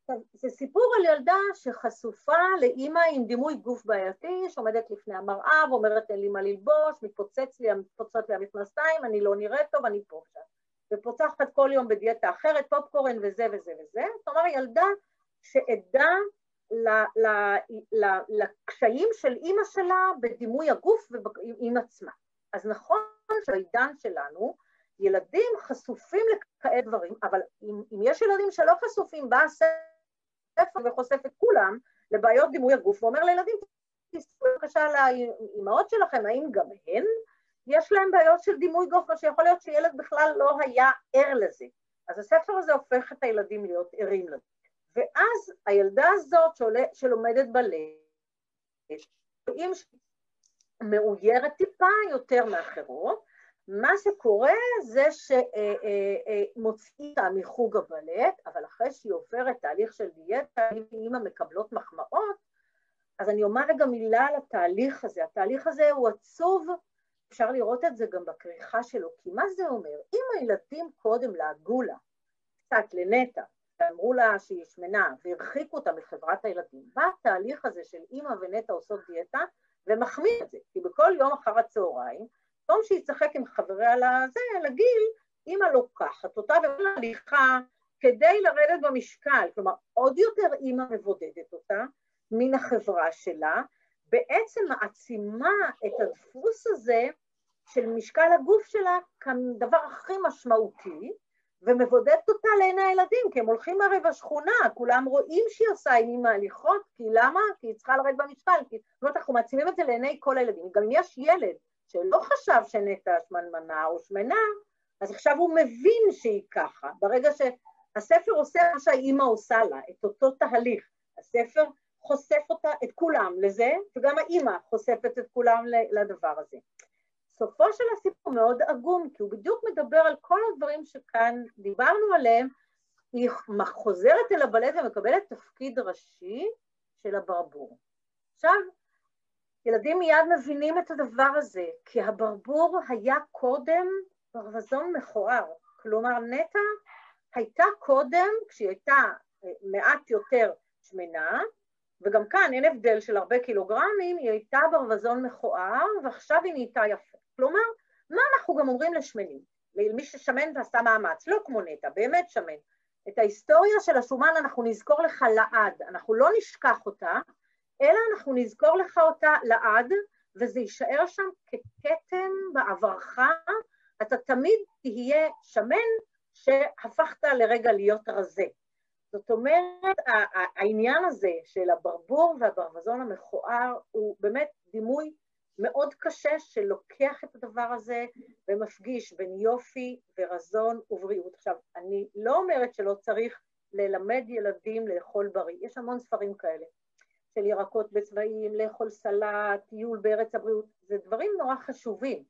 עכשיו, זה סיפור על ילדה שחשופה לאימא עם דימוי גוף בעייתי, שעומדת לפני המראה ואומרת אין לי מה ללבוש, מתפוצץ לי, מתפוצצות לי המכנסיים, אני לא נראית טוב, אני פה. ופוצחת כל יום בדיאטה אחרת, פופקורן וזה וזה וזה. אומרת, ילדה שעדה לקשיים של אימא שלה בדימוי הגוף ועם עצמה. אז נכון שבעידן שלנו ילדים חשופים לכאלה דברים, אבל אם, אם יש ילדים שלא חשופים, בא הספר וחושף את כולם לבעיות דימוי הגוף ואומר לילדים, תסתכלו בבקשה לאימהות שלכם, האם גם הן יש להם בעיות של דימוי גוף, מה שיכול להיות שילד בכלל לא היה ער לזה. אז הספר הזה הופך את הילדים להיות ערים לזה. ואז הילדה הזאת שעולה, שלומדת בלט, רואים שהיא מאוירת טיפה יותר מאחרות, מה שקורה זה שמוציאים אותה מחוג הבלט, אבל אחרי שהיא עוברת תהליך של דיאטה, אם מקבלות מחמאות, אז אני אומר רגע מילה על התהליך הזה. התהליך הזה הוא עצוב, אפשר לראות את זה גם בכריכה שלו, כי מה זה אומר? אם הילדים קודם לעגו לה, קצת לנטע, ואמרו לה שהיא שמנה והרחיקו אותה מחברת הילדים, בא התהליך הזה של אימא ונטע עושות דיאטה? ומחמיא את זה, כי בכל יום אחר הצהריים, במקום שהיא תשחק עם חבריה לזה, לגיל, אימא לוקחת אותה ואומרת הליכה כדי לרדת במשקל, כלומר עוד יותר אימא מבודדת אותה מן החברה שלה, בעצם מעצימה את הדפוס הזה של משקל הגוף שלה כדבר הכי משמעותי, ומבודדת אותה לעיני הילדים, כי הם הולכים הרי בשכונה, כולם רואים שהיא עושה אימא הליכות, כי למה? כי היא צריכה לרדת במשקל, כי זאת אומרת, אנחנו מעצימים את זה לעיני כל הילדים. גם אם יש ילד שלא חשב שנטע שמנמנה או שמנה, אז עכשיו הוא מבין שהיא ככה. ברגע שהספר עושה מה שהאימא עושה לה, את אותו תהליך, הספר חושף אותה, את כולם לזה, וגם האימא חושפת את כולם לדבר הזה. סופו של הסיפור מאוד עגום, כי הוא בדיוק מדבר על כל הדברים שכאן דיברנו עליהם, היא חוזרת אל הבלט ומקבלת תפקיד ראשי של הברבור. עכשיו, ילדים מיד מבינים את הדבר הזה, כי הברבור היה קודם ברווזון מכוער. כלומר, נטע הייתה קודם, כשהיא הייתה אה, מעט יותר שמנה, וגם כאן אין הבדל של הרבה קילוגרמים, היא הייתה ברווזון מכוער, ועכשיו היא נהייתה יפה. כלומר, מה אנחנו גם אומרים לשמנים? למי ששמן ועשה מאמץ, לא כמו נטע, באמת שמן. את ההיסטוריה של השומן אנחנו נזכור לך לעד, אנחנו לא נשכח אותה, אלא אנחנו נזכור לך אותה לעד, וזה יישאר שם ככתם בעברך, אתה תמיד תהיה שמן שהפכת לרגע להיות רזה. זאת אומרת, העניין הזה של הברבור והברווזון המכוער הוא באמת דימוי מאוד קשה שלוקח את הדבר הזה ומפגיש בין יופי ורזון ובריאות. עכשיו, אני לא אומרת שלא צריך ללמד ילדים לאכול בריא, יש המון ספרים כאלה, של ירקות בצבעים, לאכול סלט, טיול בארץ הבריאות, זה דברים נורא חשובים,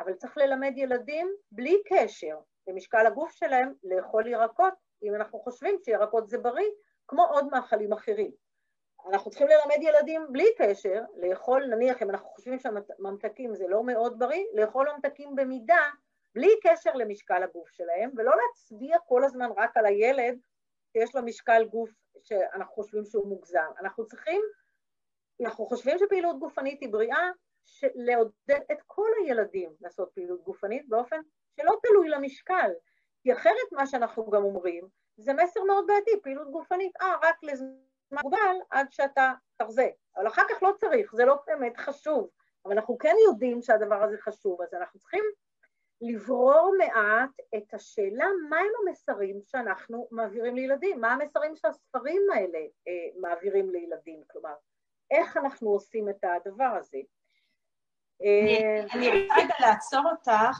אבל צריך ללמד ילדים בלי קשר למשקל הגוף שלהם לאכול ירקות, אם אנחנו חושבים שירקות זה בריא, כמו עוד מאכלים אחרים. אנחנו צריכים ללמד ילדים בלי קשר, לאכול, נניח אם אנחנו חושבים שהממתקים זה לא מאוד בריא, לאכול ממתקים במידה, בלי קשר למשקל הגוף שלהם, ולא להצביע כל הזמן רק על הילד שיש לו משקל גוף שאנחנו חושבים שהוא מוגזם. אנחנו צריכים, אנחנו חושבים שפעילות גופנית היא בריאה, לעודד את כל הילדים לעשות פעילות גופנית באופן שלא תלוי למשקל, כי אחרת מה שאנחנו גם אומרים, זה מסר מאוד בעייתי, פעילות גופנית, אה, רק לזמן מוגבל עד שאתה תרזה. אבל אחר כך לא צריך, זה לא באמת חשוב. אבל אנחנו כן יודעים שהדבר הזה חשוב, אז אנחנו צריכים לברור מעט את השאלה מהם המסרים שאנחנו מעבירים לילדים, מה המסרים שהספרים האלה אה, מעבירים לילדים, כלומר, איך אנחנו עושים את הדבר הזה. אה, אני רוצה רגע לעצור אותך,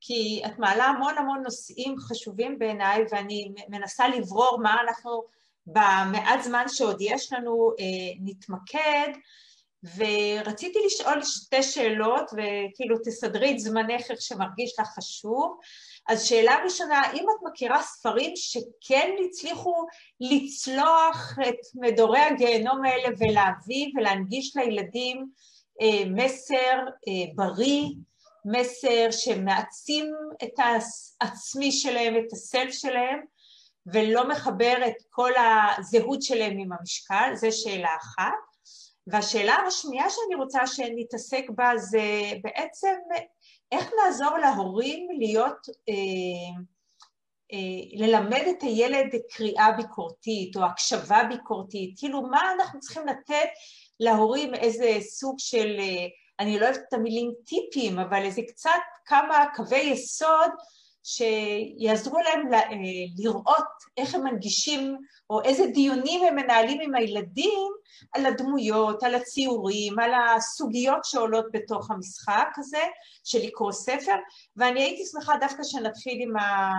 כי את מעלה המון המון נושאים חשובים בעיניי, ואני מנסה לברור מה אנחנו במעט זמן שעוד יש לנו אה, נתמקד, ורציתי לשאול שתי שאלות, וכאילו תסדרי את זמנך איך שמרגיש לך חשוב. אז שאלה ראשונה, האם את מכירה ספרים שכן הצליחו לצלוח את מדורי הגיהנום האלה ולהביא ולהנגיש לילדים אה, מסר אה, בריא, מסר שמעצים את העצמי שלהם, את הסלף שלהם, ולא מחבר את כל הזהות שלהם עם המשקל, זו שאלה אחת. והשאלה השנייה שאני רוצה שנתעסק בה זה בעצם איך נעזור להורים להיות, אה, אה, ללמד את הילד קריאה ביקורתית או הקשבה ביקורתית, כאילו מה אנחנו צריכים לתת להורים איזה סוג של, אה, אני לא אוהבת את המילים טיפים, אבל איזה קצת כמה קווי יסוד שיעזרו להם אה, לראות איך הם מנגישים או איזה דיונים הם מנהלים עם הילדים על הדמויות, על הציורים, על הסוגיות שעולות בתוך המשחק הזה של לקרוא ספר, ואני הייתי שמחה דווקא שנתחיל עם, ה...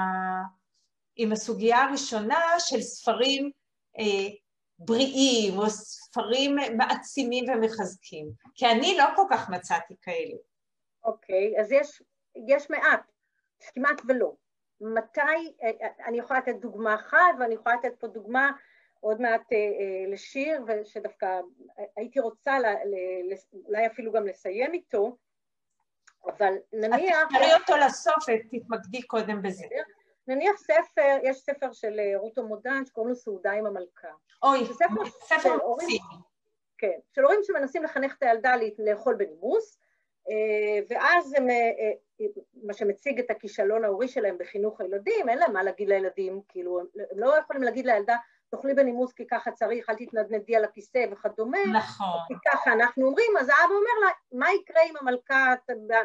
עם הסוגיה הראשונה של ספרים אה, בריאים או ספרים מעצימים ומחזקים, כי אני לא כל כך מצאתי כאלה. אוקיי, okay, אז יש, יש מעט. כמעט ולא. מתי, אה, אה, אני יכולה לתת דוגמה אחת, ואני יכולה לתת פה דוגמה עוד מעט אה, לשיר, ושדווקא הייתי רוצה אולי אפילו גם לסיים איתו, אבל נניח... את תשארי אותו לסוף ותתמקדי קודם בזה. נניח ספר, יש ספר של רוטו מודן שקוראים לו סעודה עם המלכה. אוי, ספר מוציא. כן, של הורים שמנסים לחנך את הילדה לאכול בנימוס, ואז הם מה שמציג את הכישלון ההורי שלהם בחינוך הילדים, אין להם מה להגיד לילדים, כאילו, הם לא יכולים להגיד לילדה, תאכלי בנימוס כי ככה צריך, אל תתנדנדי על הכיסא וכדומה. נכון. כי ככה אנחנו אומרים, אז האבא אומר לה, מה יקרה אם המלכת,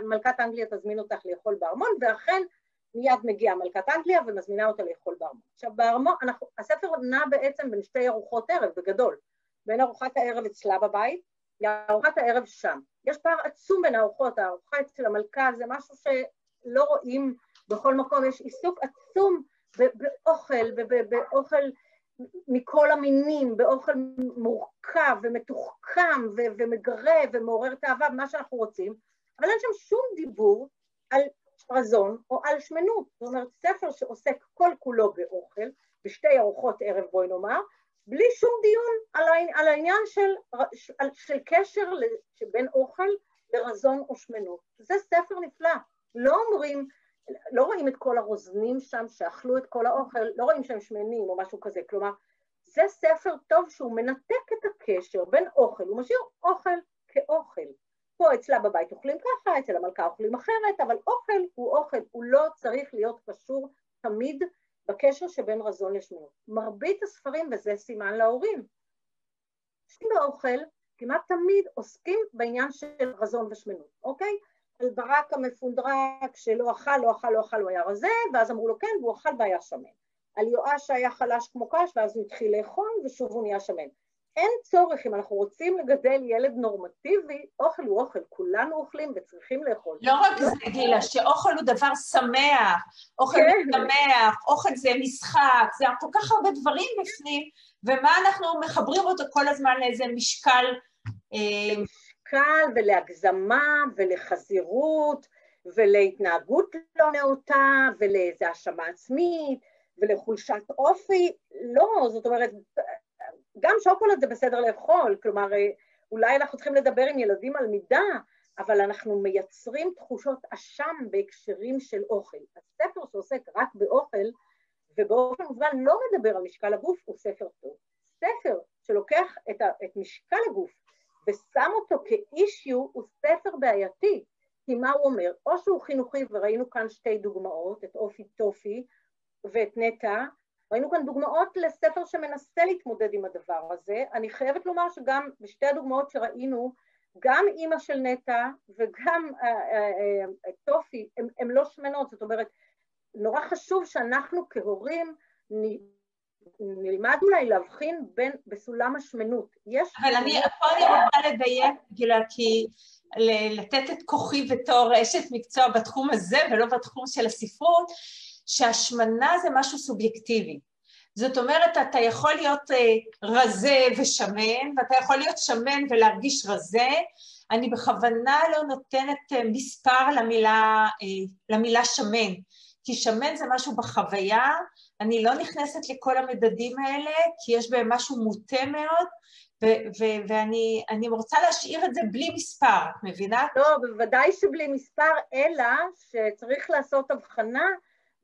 מלכת אנגליה תזמין אותך לאכול בארמון, ואכן מיד מגיעה מלכת אנגליה ומזמינה אותה לאכול בארמון. עכשיו בארמון, אנחנו, הספר נע בעצם בין שתי ארוחות ערב, בגדול. בין ארוחת הערב אצלה בבית לארוחת הערב שם. יש פער עצום בין הארוחות, הארוחה אצל המלכה זה משהו שלא רואים בכל מקום, יש עיסוק עצום באוכל ובאוכל מכל המינים, באוכל מורכב ומתוחכם ומגרה ומעורר תאווה, מה שאנחנו רוצים, אבל אין שם שום דיבור על רזון או על שמנות. זאת אומרת, ספר שעוסק כל כולו באוכל, בשתי ארוחות ערב בואי נאמר, בלי שום דיון על, העניין של, של, של קשר בין אוכל לרזון או שמנות. זה ספר נפלא. לא אומרים, לא רואים את כל הרוזנים שם שאכלו את כל האוכל, לא רואים שהם שמנים או משהו כזה. כלומר, זה ספר טוב שהוא מנתק את הקשר בין אוכל, הוא משאיר אוכל כאוכל. פה אצלה בבית אוכלים ככה, אצל המלכה אוכלים אחרת, אבל אוכל הוא אוכל, הוא לא צריך להיות קשור תמיד בקשר שבין רזון לשמנות. מרבית הספרים, וזה סימן להורים, באוכל כמעט תמיד עוסקים בעניין של רזון ושמנות, אוקיי? על ברק המפונדרק שלא אכל, לא אכל, לא אכל, הוא היה רזה, ואז אמרו לו כן, והוא אכל והיה שמן. על יואש שהיה חלש כמו קש, ואז הוא התחיל לאכול, ושוב הוא נהיה שמן. אין צורך, אם אנחנו רוצים לגדל ילד נורמטיבי, אוכל הוא אוכל, כולנו אוכלים וצריכים לאכול. לא רק זה, גילה, שאוכל הוא דבר שמח, אוכל כן. הוא שמח, אוכל זה משחק, זה כל כך הרבה דברים בפנים, ומה אנחנו מחברים אותו כל הזמן לאיזה משקל... אה, למשקל ולהגזמה ולחזירות ולהתנהגות לא נאותה ולאיזה האשמה עצמית ולחולשת אופי, לא, זאת אומרת, גם שוקולד זה בסדר לאכול, כלומר, אה, אולי אנחנו צריכים לדבר עם ילדים על מידה, אבל אנחנו מייצרים תחושות אשם בהקשרים של אוכל. הספר שעוסק רק באוכל, ובאופן מובן לא מדבר על משקל הגוף, הוא ספר טוב. ספר שלוקח את, ה, את משקל הגוף ושם אותו כאישיו, הוא ספר בעייתי. כי מה הוא אומר? או שהוא חינוכי, וראינו כאן שתי דוגמאות, את אופי טופי ואת נטע, ראינו כאן דוגמאות לספר שמנסה להתמודד עם הדבר הזה. אני חייבת לומר שגם בשתי הדוגמאות שראינו, גם אימא של נטע וגם אה, אה, אה, טופי, הן לא שמנות, זאת אומרת, נורא חשוב שאנחנו כהורים נלמד אולי להבחין בין, בסולם השמנות. יש... אבל אני, פה אני רוצה לדייק, גילה, כי לתת את כוחי בתור אשת מקצוע בתחום הזה ולא בתחום של הספרות, שהשמנה זה משהו סובייקטיבי. זאת אומרת, אתה יכול להיות אה, רזה ושמן, ואתה יכול להיות שמן ולהרגיש רזה. אני בכוונה לא נותנת אה, מספר למילה, אה, למילה שמן, כי שמן זה משהו בחוויה, אני לא נכנסת לכל המדדים האלה, כי יש בהם משהו מוטה מאוד, ואני רוצה להשאיר את זה בלי מספר, את מבינה? לא, בוודאי שבלי מספר, אלא שצריך לעשות הבחנה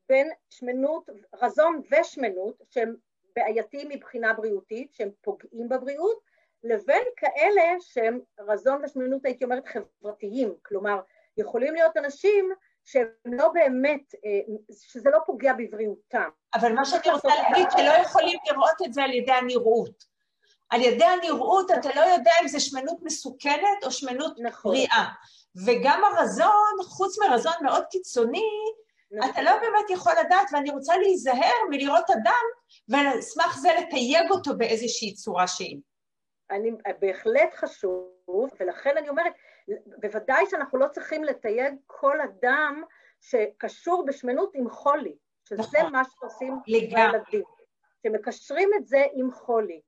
בין שמנות, רזון ושמנות, שהם בעייתיים מבחינה בריאותית, שהם פוגעים בבריאות, לבין כאלה שהם רזון ושמנות, הייתי אומרת, חברתיים. כלומר, יכולים להיות אנשים שהם לא באמת, אה, שזה לא פוגע בבריאותם. אבל מה שאני רוצה להגיד, שלא יכולים לראות את זה על ידי הנראות. על ידי הנראות אתה לא יודע אם זה שמנות מסוכנת או שמנות נכון. בריאה. וגם הרזון, חוץ מרזון מאוד קיצוני. אתה לא באמת יכול לדעת, ואני רוצה להיזהר מלראות אדם, ולסמך זה לתייג אותו באיזושהי צורה שהיא. אני, בהחלט חשוב, ולכן אני אומרת, בוודאי שאנחנו לא צריכים לתייג כל אדם שקשור בשמנות עם חולי, שזה נכון. מה שעושים לילדים, שמקשרים את זה עם חולי,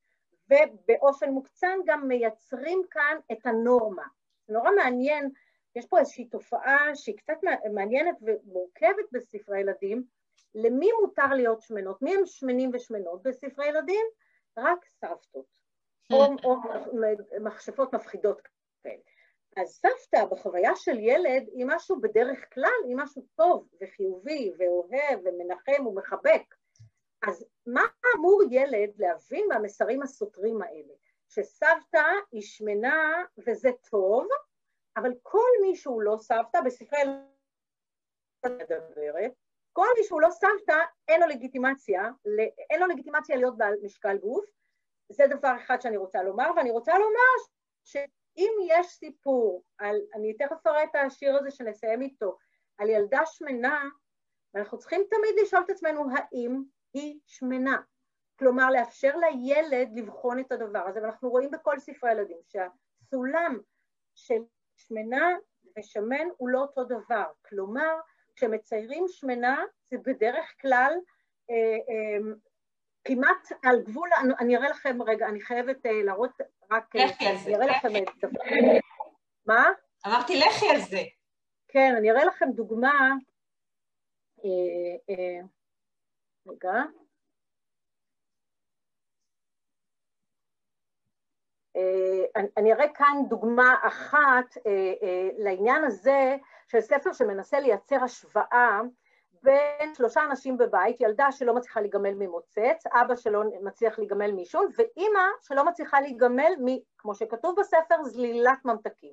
ובאופן מוקצן גם מייצרים כאן את הנורמה. נורא מעניין יש פה איזושהי תופעה שהיא קצת מעניינת ומורכבת בספרי ילדים, למי מותר להיות שמנות? מי הם שמנים ושמנות בספרי ילדים? רק סבתות, או, או מכשפות מפחידות כאלה. אז סבתא בחוויה של ילד היא משהו בדרך כלל, היא משהו טוב וחיובי ואוהב ומנחם ומחבק. אז מה אמור ילד להבין מהמסרים הסותרים האלה? שסבתא היא שמנה וזה טוב, אבל כל מי שהוא לא סבתא, בספרי מדברת, כל מי שהוא לא סבתא, אין לו לגיטימציה, אין לו לגיטימציה להיות בעל משקל גוף. זה דבר אחד שאני רוצה לומר, ואני רוצה לומר שאם יש סיפור על, אני תכף אראה את השיר הזה שנסיים איתו, על ילדה שמנה, ואנחנו צריכים תמיד לשאול את עצמנו האם היא שמנה. כלומר, לאפשר לילד לבחון את הדבר הזה, ואנחנו רואים בכל ספרי הילדים שהסולם של שמנה ושמן הוא לא אותו דבר. כלומר, כשמציירים שמנה זה בדרך כלל אה, אה, כמעט על גבול, אני אראה לכם, רגע, אני חייבת אה, להראות רק... לכי על זה. אני אראה לכם את... מה? אמרתי לכי על זה. כן, אני אראה לכם דוגמה. רגע. אני אראה כאן דוגמה אחת לעניין הזה של ספר שמנסה לייצר השוואה בין שלושה אנשים בבית, ילדה שלא מצליחה להיגמל ממוצץ, אבא שלא מצליח להיגמל מעישון, ואימא שלא מצליחה להיגמל מ, כמו שכתוב בספר, זלילת ממתקים.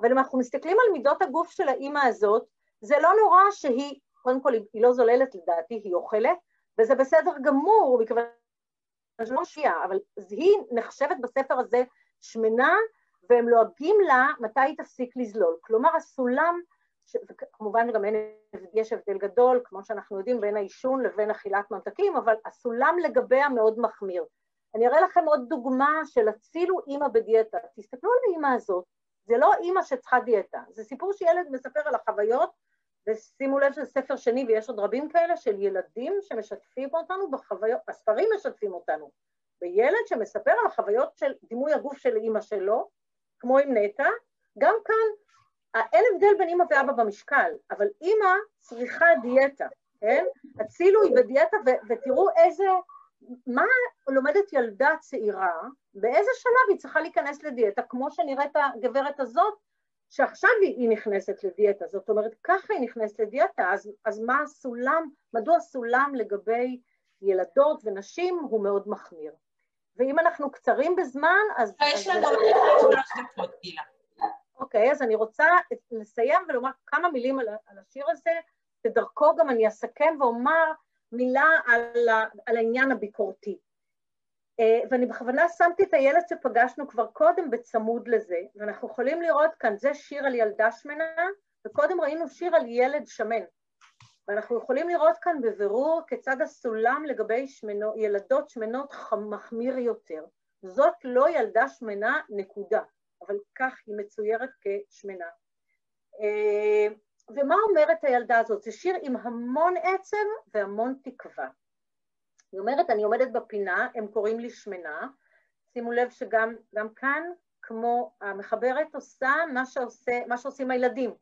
אבל אם אנחנו מסתכלים על מידות הגוף של האימא הזאת, זה לא נורא שהיא, קודם כל היא לא זוללת לדעתי, היא אוכלת, וזה בסדר גמור, מכיוון שזה לא משפיע, אבל היא נחשבת בספר הזה שמנה, והם לועגים לה מתי היא תפסיק לזלול. כלומר, הסולם כמובן גם אין, יש הבדל גדול, כמו שאנחנו יודעים, בין העישון לבין אכילת ממתקים, אבל הסולם לגביה מאוד מחמיר. אני אראה לכם עוד דוגמה של הצילו אימא בדיאטה. תסתכלו על האימא הזאת, זה לא אימא שצריכה דיאטה, זה סיפור שילד מספר על החוויות, ושימו לב שזה ספר שני ויש עוד רבים כאלה של ילדים שמשתפים אותנו בחוויות, הספרים משתפים אותנו, בילד שמספר על החוויות של דימוי הגוף של אימא שלו, כמו עם נטע, גם כאן אין הבדל בין אימא ואבא במשקל, אבל אימא צריכה דיאטה, כן? הצילו היא בדיאטה ותראו איזה, מה לומדת ילדה צעירה, באיזה שלב היא צריכה להיכנס לדיאטה, כמו שנראית הגברת הזאת, שעכשיו היא נכנסת לדיאטה, זאת אומרת ככה היא נכנסת לדיאטה, אז, אז מה הסולם, מדוע הסולם לגבי ילדות ונשים הוא מאוד מחמיר. ואם אנחנו קצרים בזמן, אז... יש לנו עוד שלוש דקות, גילה. אוקיי, אז אני רוצה לסיים ולומר כמה מילים על, על השיר הזה, ודרכו גם אני אסכם ואומר מילה על, על העניין הביקורתי. אה, ואני בכוונה שמתי את הילד שפגשנו כבר קודם בצמוד לזה, ואנחנו יכולים לראות כאן, זה שיר על ילדה שמנה, וקודם ראינו שיר על ילד שמן. ואנחנו יכולים לראות כאן בבירור כיצד הסולם לגבי שמנו, ילדות שמנות מחמיר יותר. זאת לא ילדה שמנה, נקודה. אבל כך היא מצוירת כשמנה. אה, ומה אומרת הילדה הזאת? זה שיר עם המון עצב והמון תקווה. היא אומרת, אני עומדת בפינה, הם קוראים לי שמנה, שימו לב שגם כאן, כמו המחברת עושה מה, שעושה, מה שעושים הילדים,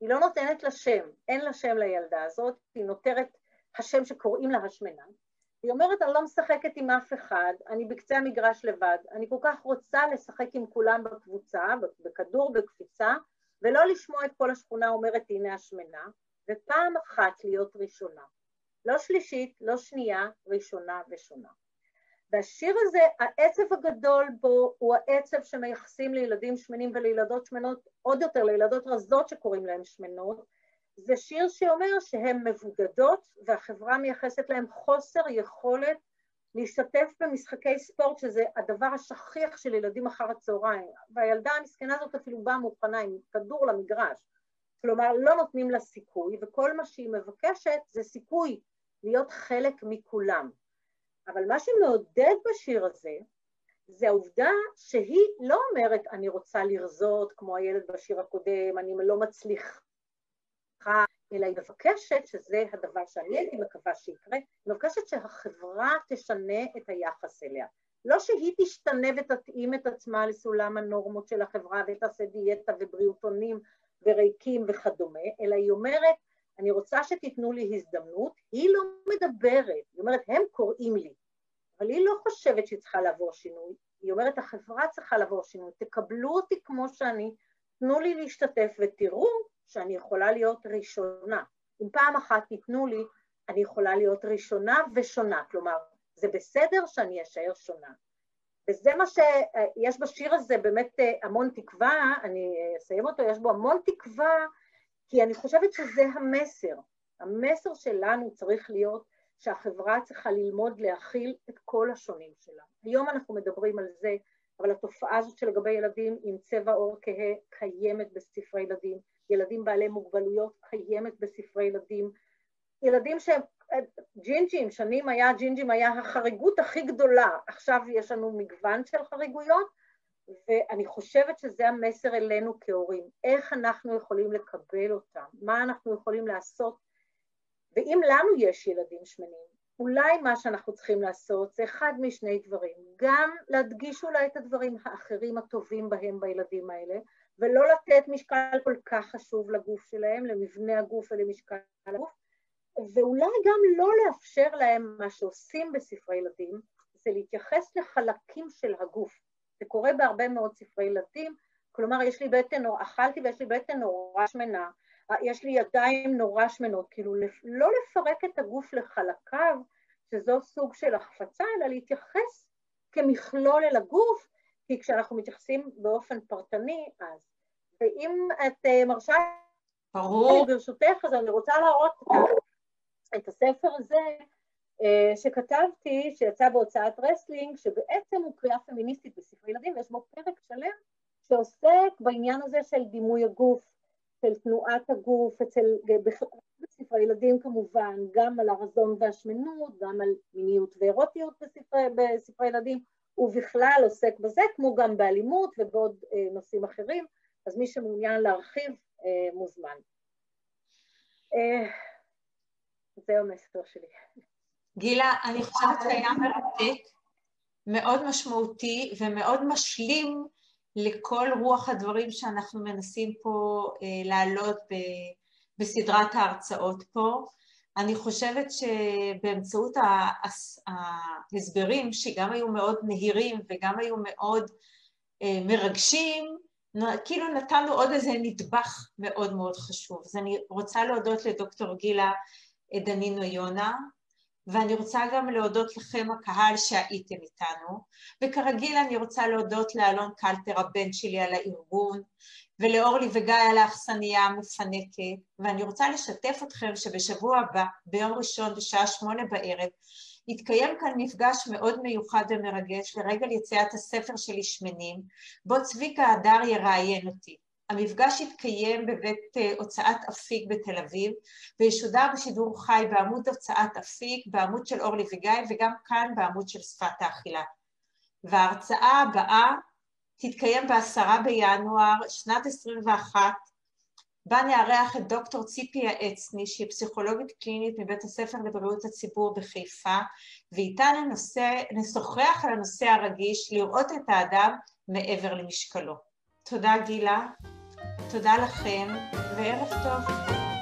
היא לא נותנת לה שם, אין לה שם לילדה הזאת, היא נותרת השם שקוראים לה השמנה, היא אומרת, אני לא משחקת עם אף אחד, אני בקצה המגרש לבד, אני כל כך רוצה לשחק עם כולם בקבוצה, בכדור, בקפיצה, ולא לשמוע את כל השכונה אומרת, הנה השמנה, ופעם אחת להיות ראשונה. לא שלישית, לא שנייה, ראשונה ושונה. והשיר הזה, העצב הגדול בו הוא העצב שמייחסים לילדים שמנים ולילדות שמנות, עוד יותר לילדות רזות שקוראים להן שמנות, זה שיר שאומר שהן מבודדות והחברה מייחסת להן חוסר יכולת להשתתף במשחקי ספורט, שזה הדבר השכיח של ילדים אחר הצהריים, והילדה המסכנה הזאת אפילו באה מוכנה עם כדור למגרש, כלומר לא נותנים לה סיכוי, וכל מה שהיא מבקשת זה סיכוי להיות חלק מכולם. אבל מה שמעודד בשיר הזה, זה העובדה שהיא לא אומרת אני רוצה לרזות כמו הילד בשיר הקודם, אני לא מצליחה אלא היא מבקשת, שזה הדבר שאני הייתי מקווה שיקרה, היא מבקשת שהחברה תשנה את היחס אליה. לא שהיא תשתנה ותתאים את עצמה לסולם הנורמות של החברה ותעשה דיאטה ובריאותונים וריקים וכדומה, אלא היא אומרת, אני רוצה שתיתנו לי הזדמנות, היא לא מדברת, היא אומרת, הם קוראים לי, אבל היא לא חושבת שהיא צריכה לעבור שינוי, היא אומרת, החברה צריכה לעבור שינוי, תקבלו אותי כמו שאני, תנו לי להשתתף ותראו שאני יכולה להיות ראשונה. אם פעם אחת ייתנו לי, אני יכולה להיות ראשונה ושונה. כלומר, זה בסדר שאני אשאר שונה. וזה מה שיש בשיר הזה באמת אה, המון תקווה, אני אסיים אותו, יש בו המון תקווה, כי אני חושבת שזה המסר. המסר שלנו צריך להיות שהחברה צריכה ללמוד להכיל את כל השונים שלה. היום אנחנו מדברים על זה, אבל התופעה הזאת שלגבי ילדים עם צבע עור כהה קיימת בספרי ילדים, ילדים בעלי מוגבלויות קיימת בספרי ילדים, ילדים שהם ג'ינג'ים, שנים היה, ג'ינג'ים היה החריגות הכי גדולה, עכשיו יש לנו מגוון של חריגויות, ואני חושבת שזה המסר אלינו כהורים, איך אנחנו יכולים לקבל אותם, מה אנחנו יכולים לעשות, ואם לנו יש ילדים שמנים, אולי מה שאנחנו צריכים לעשות זה אחד משני דברים, גם להדגיש אולי את הדברים האחרים הטובים בהם בילדים האלה, ולא לתת משקל כל כך חשוב לגוף שלהם, למבנה הגוף ולמשקל הגוף, ואולי גם לא לאפשר להם מה שעושים בספרי ילדים, זה להתייחס לחלקים של הגוף. זה קורה בהרבה מאוד ספרי ילדים, כלומר יש לי בטן, אכלתי ויש לי בטן נורא שמנה, יש לי ידיים נורא שמנות, כאילו לא לפרק את הגוף לחלקיו, שזו סוג של החפצה, אלא להתייחס כמכלול אל הגוף, כי כשאנחנו מתייחסים באופן פרטני, אז. ואם את אה, מרשה... ברור. ברשותך, אז אני רוצה להראות את הספר הזה אה, שכתבתי, שיצא בהוצאת רסלינג, שבעצם הוא קריאה פמיניסטית בספרי ילדים, ויש בו פרק שלם שעוסק בעניין הזה של דימוי הגוף, של תנועת הגוף, אצל, בספרי ילדים כמובן, גם על הרזון והשמנות, גם על מיניות ואירוטיות בספרי, בספרי ילדים, ובכלל עוסק בזה, כמו גם באלימות ובעוד אה, נושאים אחרים, אז מי שמעוניין להרחיב אה, מוזמן. אה, זהו המסר שלי. גילה, אני חושבת שהיה מרתק, מאוד משמעותי ומאוד משלים לכל רוח הדברים שאנחנו מנסים פה אה, להעלות ב, בסדרת ההרצאות פה. אני חושבת שבאמצעות ההסברים, שגם היו מאוד נהירים וגם היו מאוד אה, מרגשים, כאילו נתנו עוד איזה נדבך מאוד מאוד חשוב. אז אני רוצה להודות לדוקטור גילה דנינו יונה, ואני רוצה גם להודות לכם הקהל שהייתם איתנו, וכרגיל אני רוצה להודות לאלון קלטר הבן שלי על הארגון, ולאורלי וגיא על האכסניה המפנקת, ואני רוצה לשתף אתכם שבשבוע הבא, ביום ראשון בשעה שמונה בערב, יתקיים כאן מפגש מאוד מיוחד ומרגש לרגל יציאת הספר שלי שמנים, בו צביקה הדר יראיין אותי. המפגש יתקיים בבית אה, הוצאת אפיק בתל אביב וישודר בשידור חי בעמוד הוצאת אפיק, בעמוד של אורלי וגיא וגם כאן בעמוד של שפת האכילה. וההרצאה הבאה תתקיים בעשרה בינואר שנת 21 בה נארח את דוקטור ציפי העצני שהיא פסיכולוגית קלינית מבית הספר לבריאות הציבור בחיפה ואיתה נשוחח על הנושא הרגיש לראות את האדם מעבר למשקלו. תודה גילה, תודה לכם וערב טוב.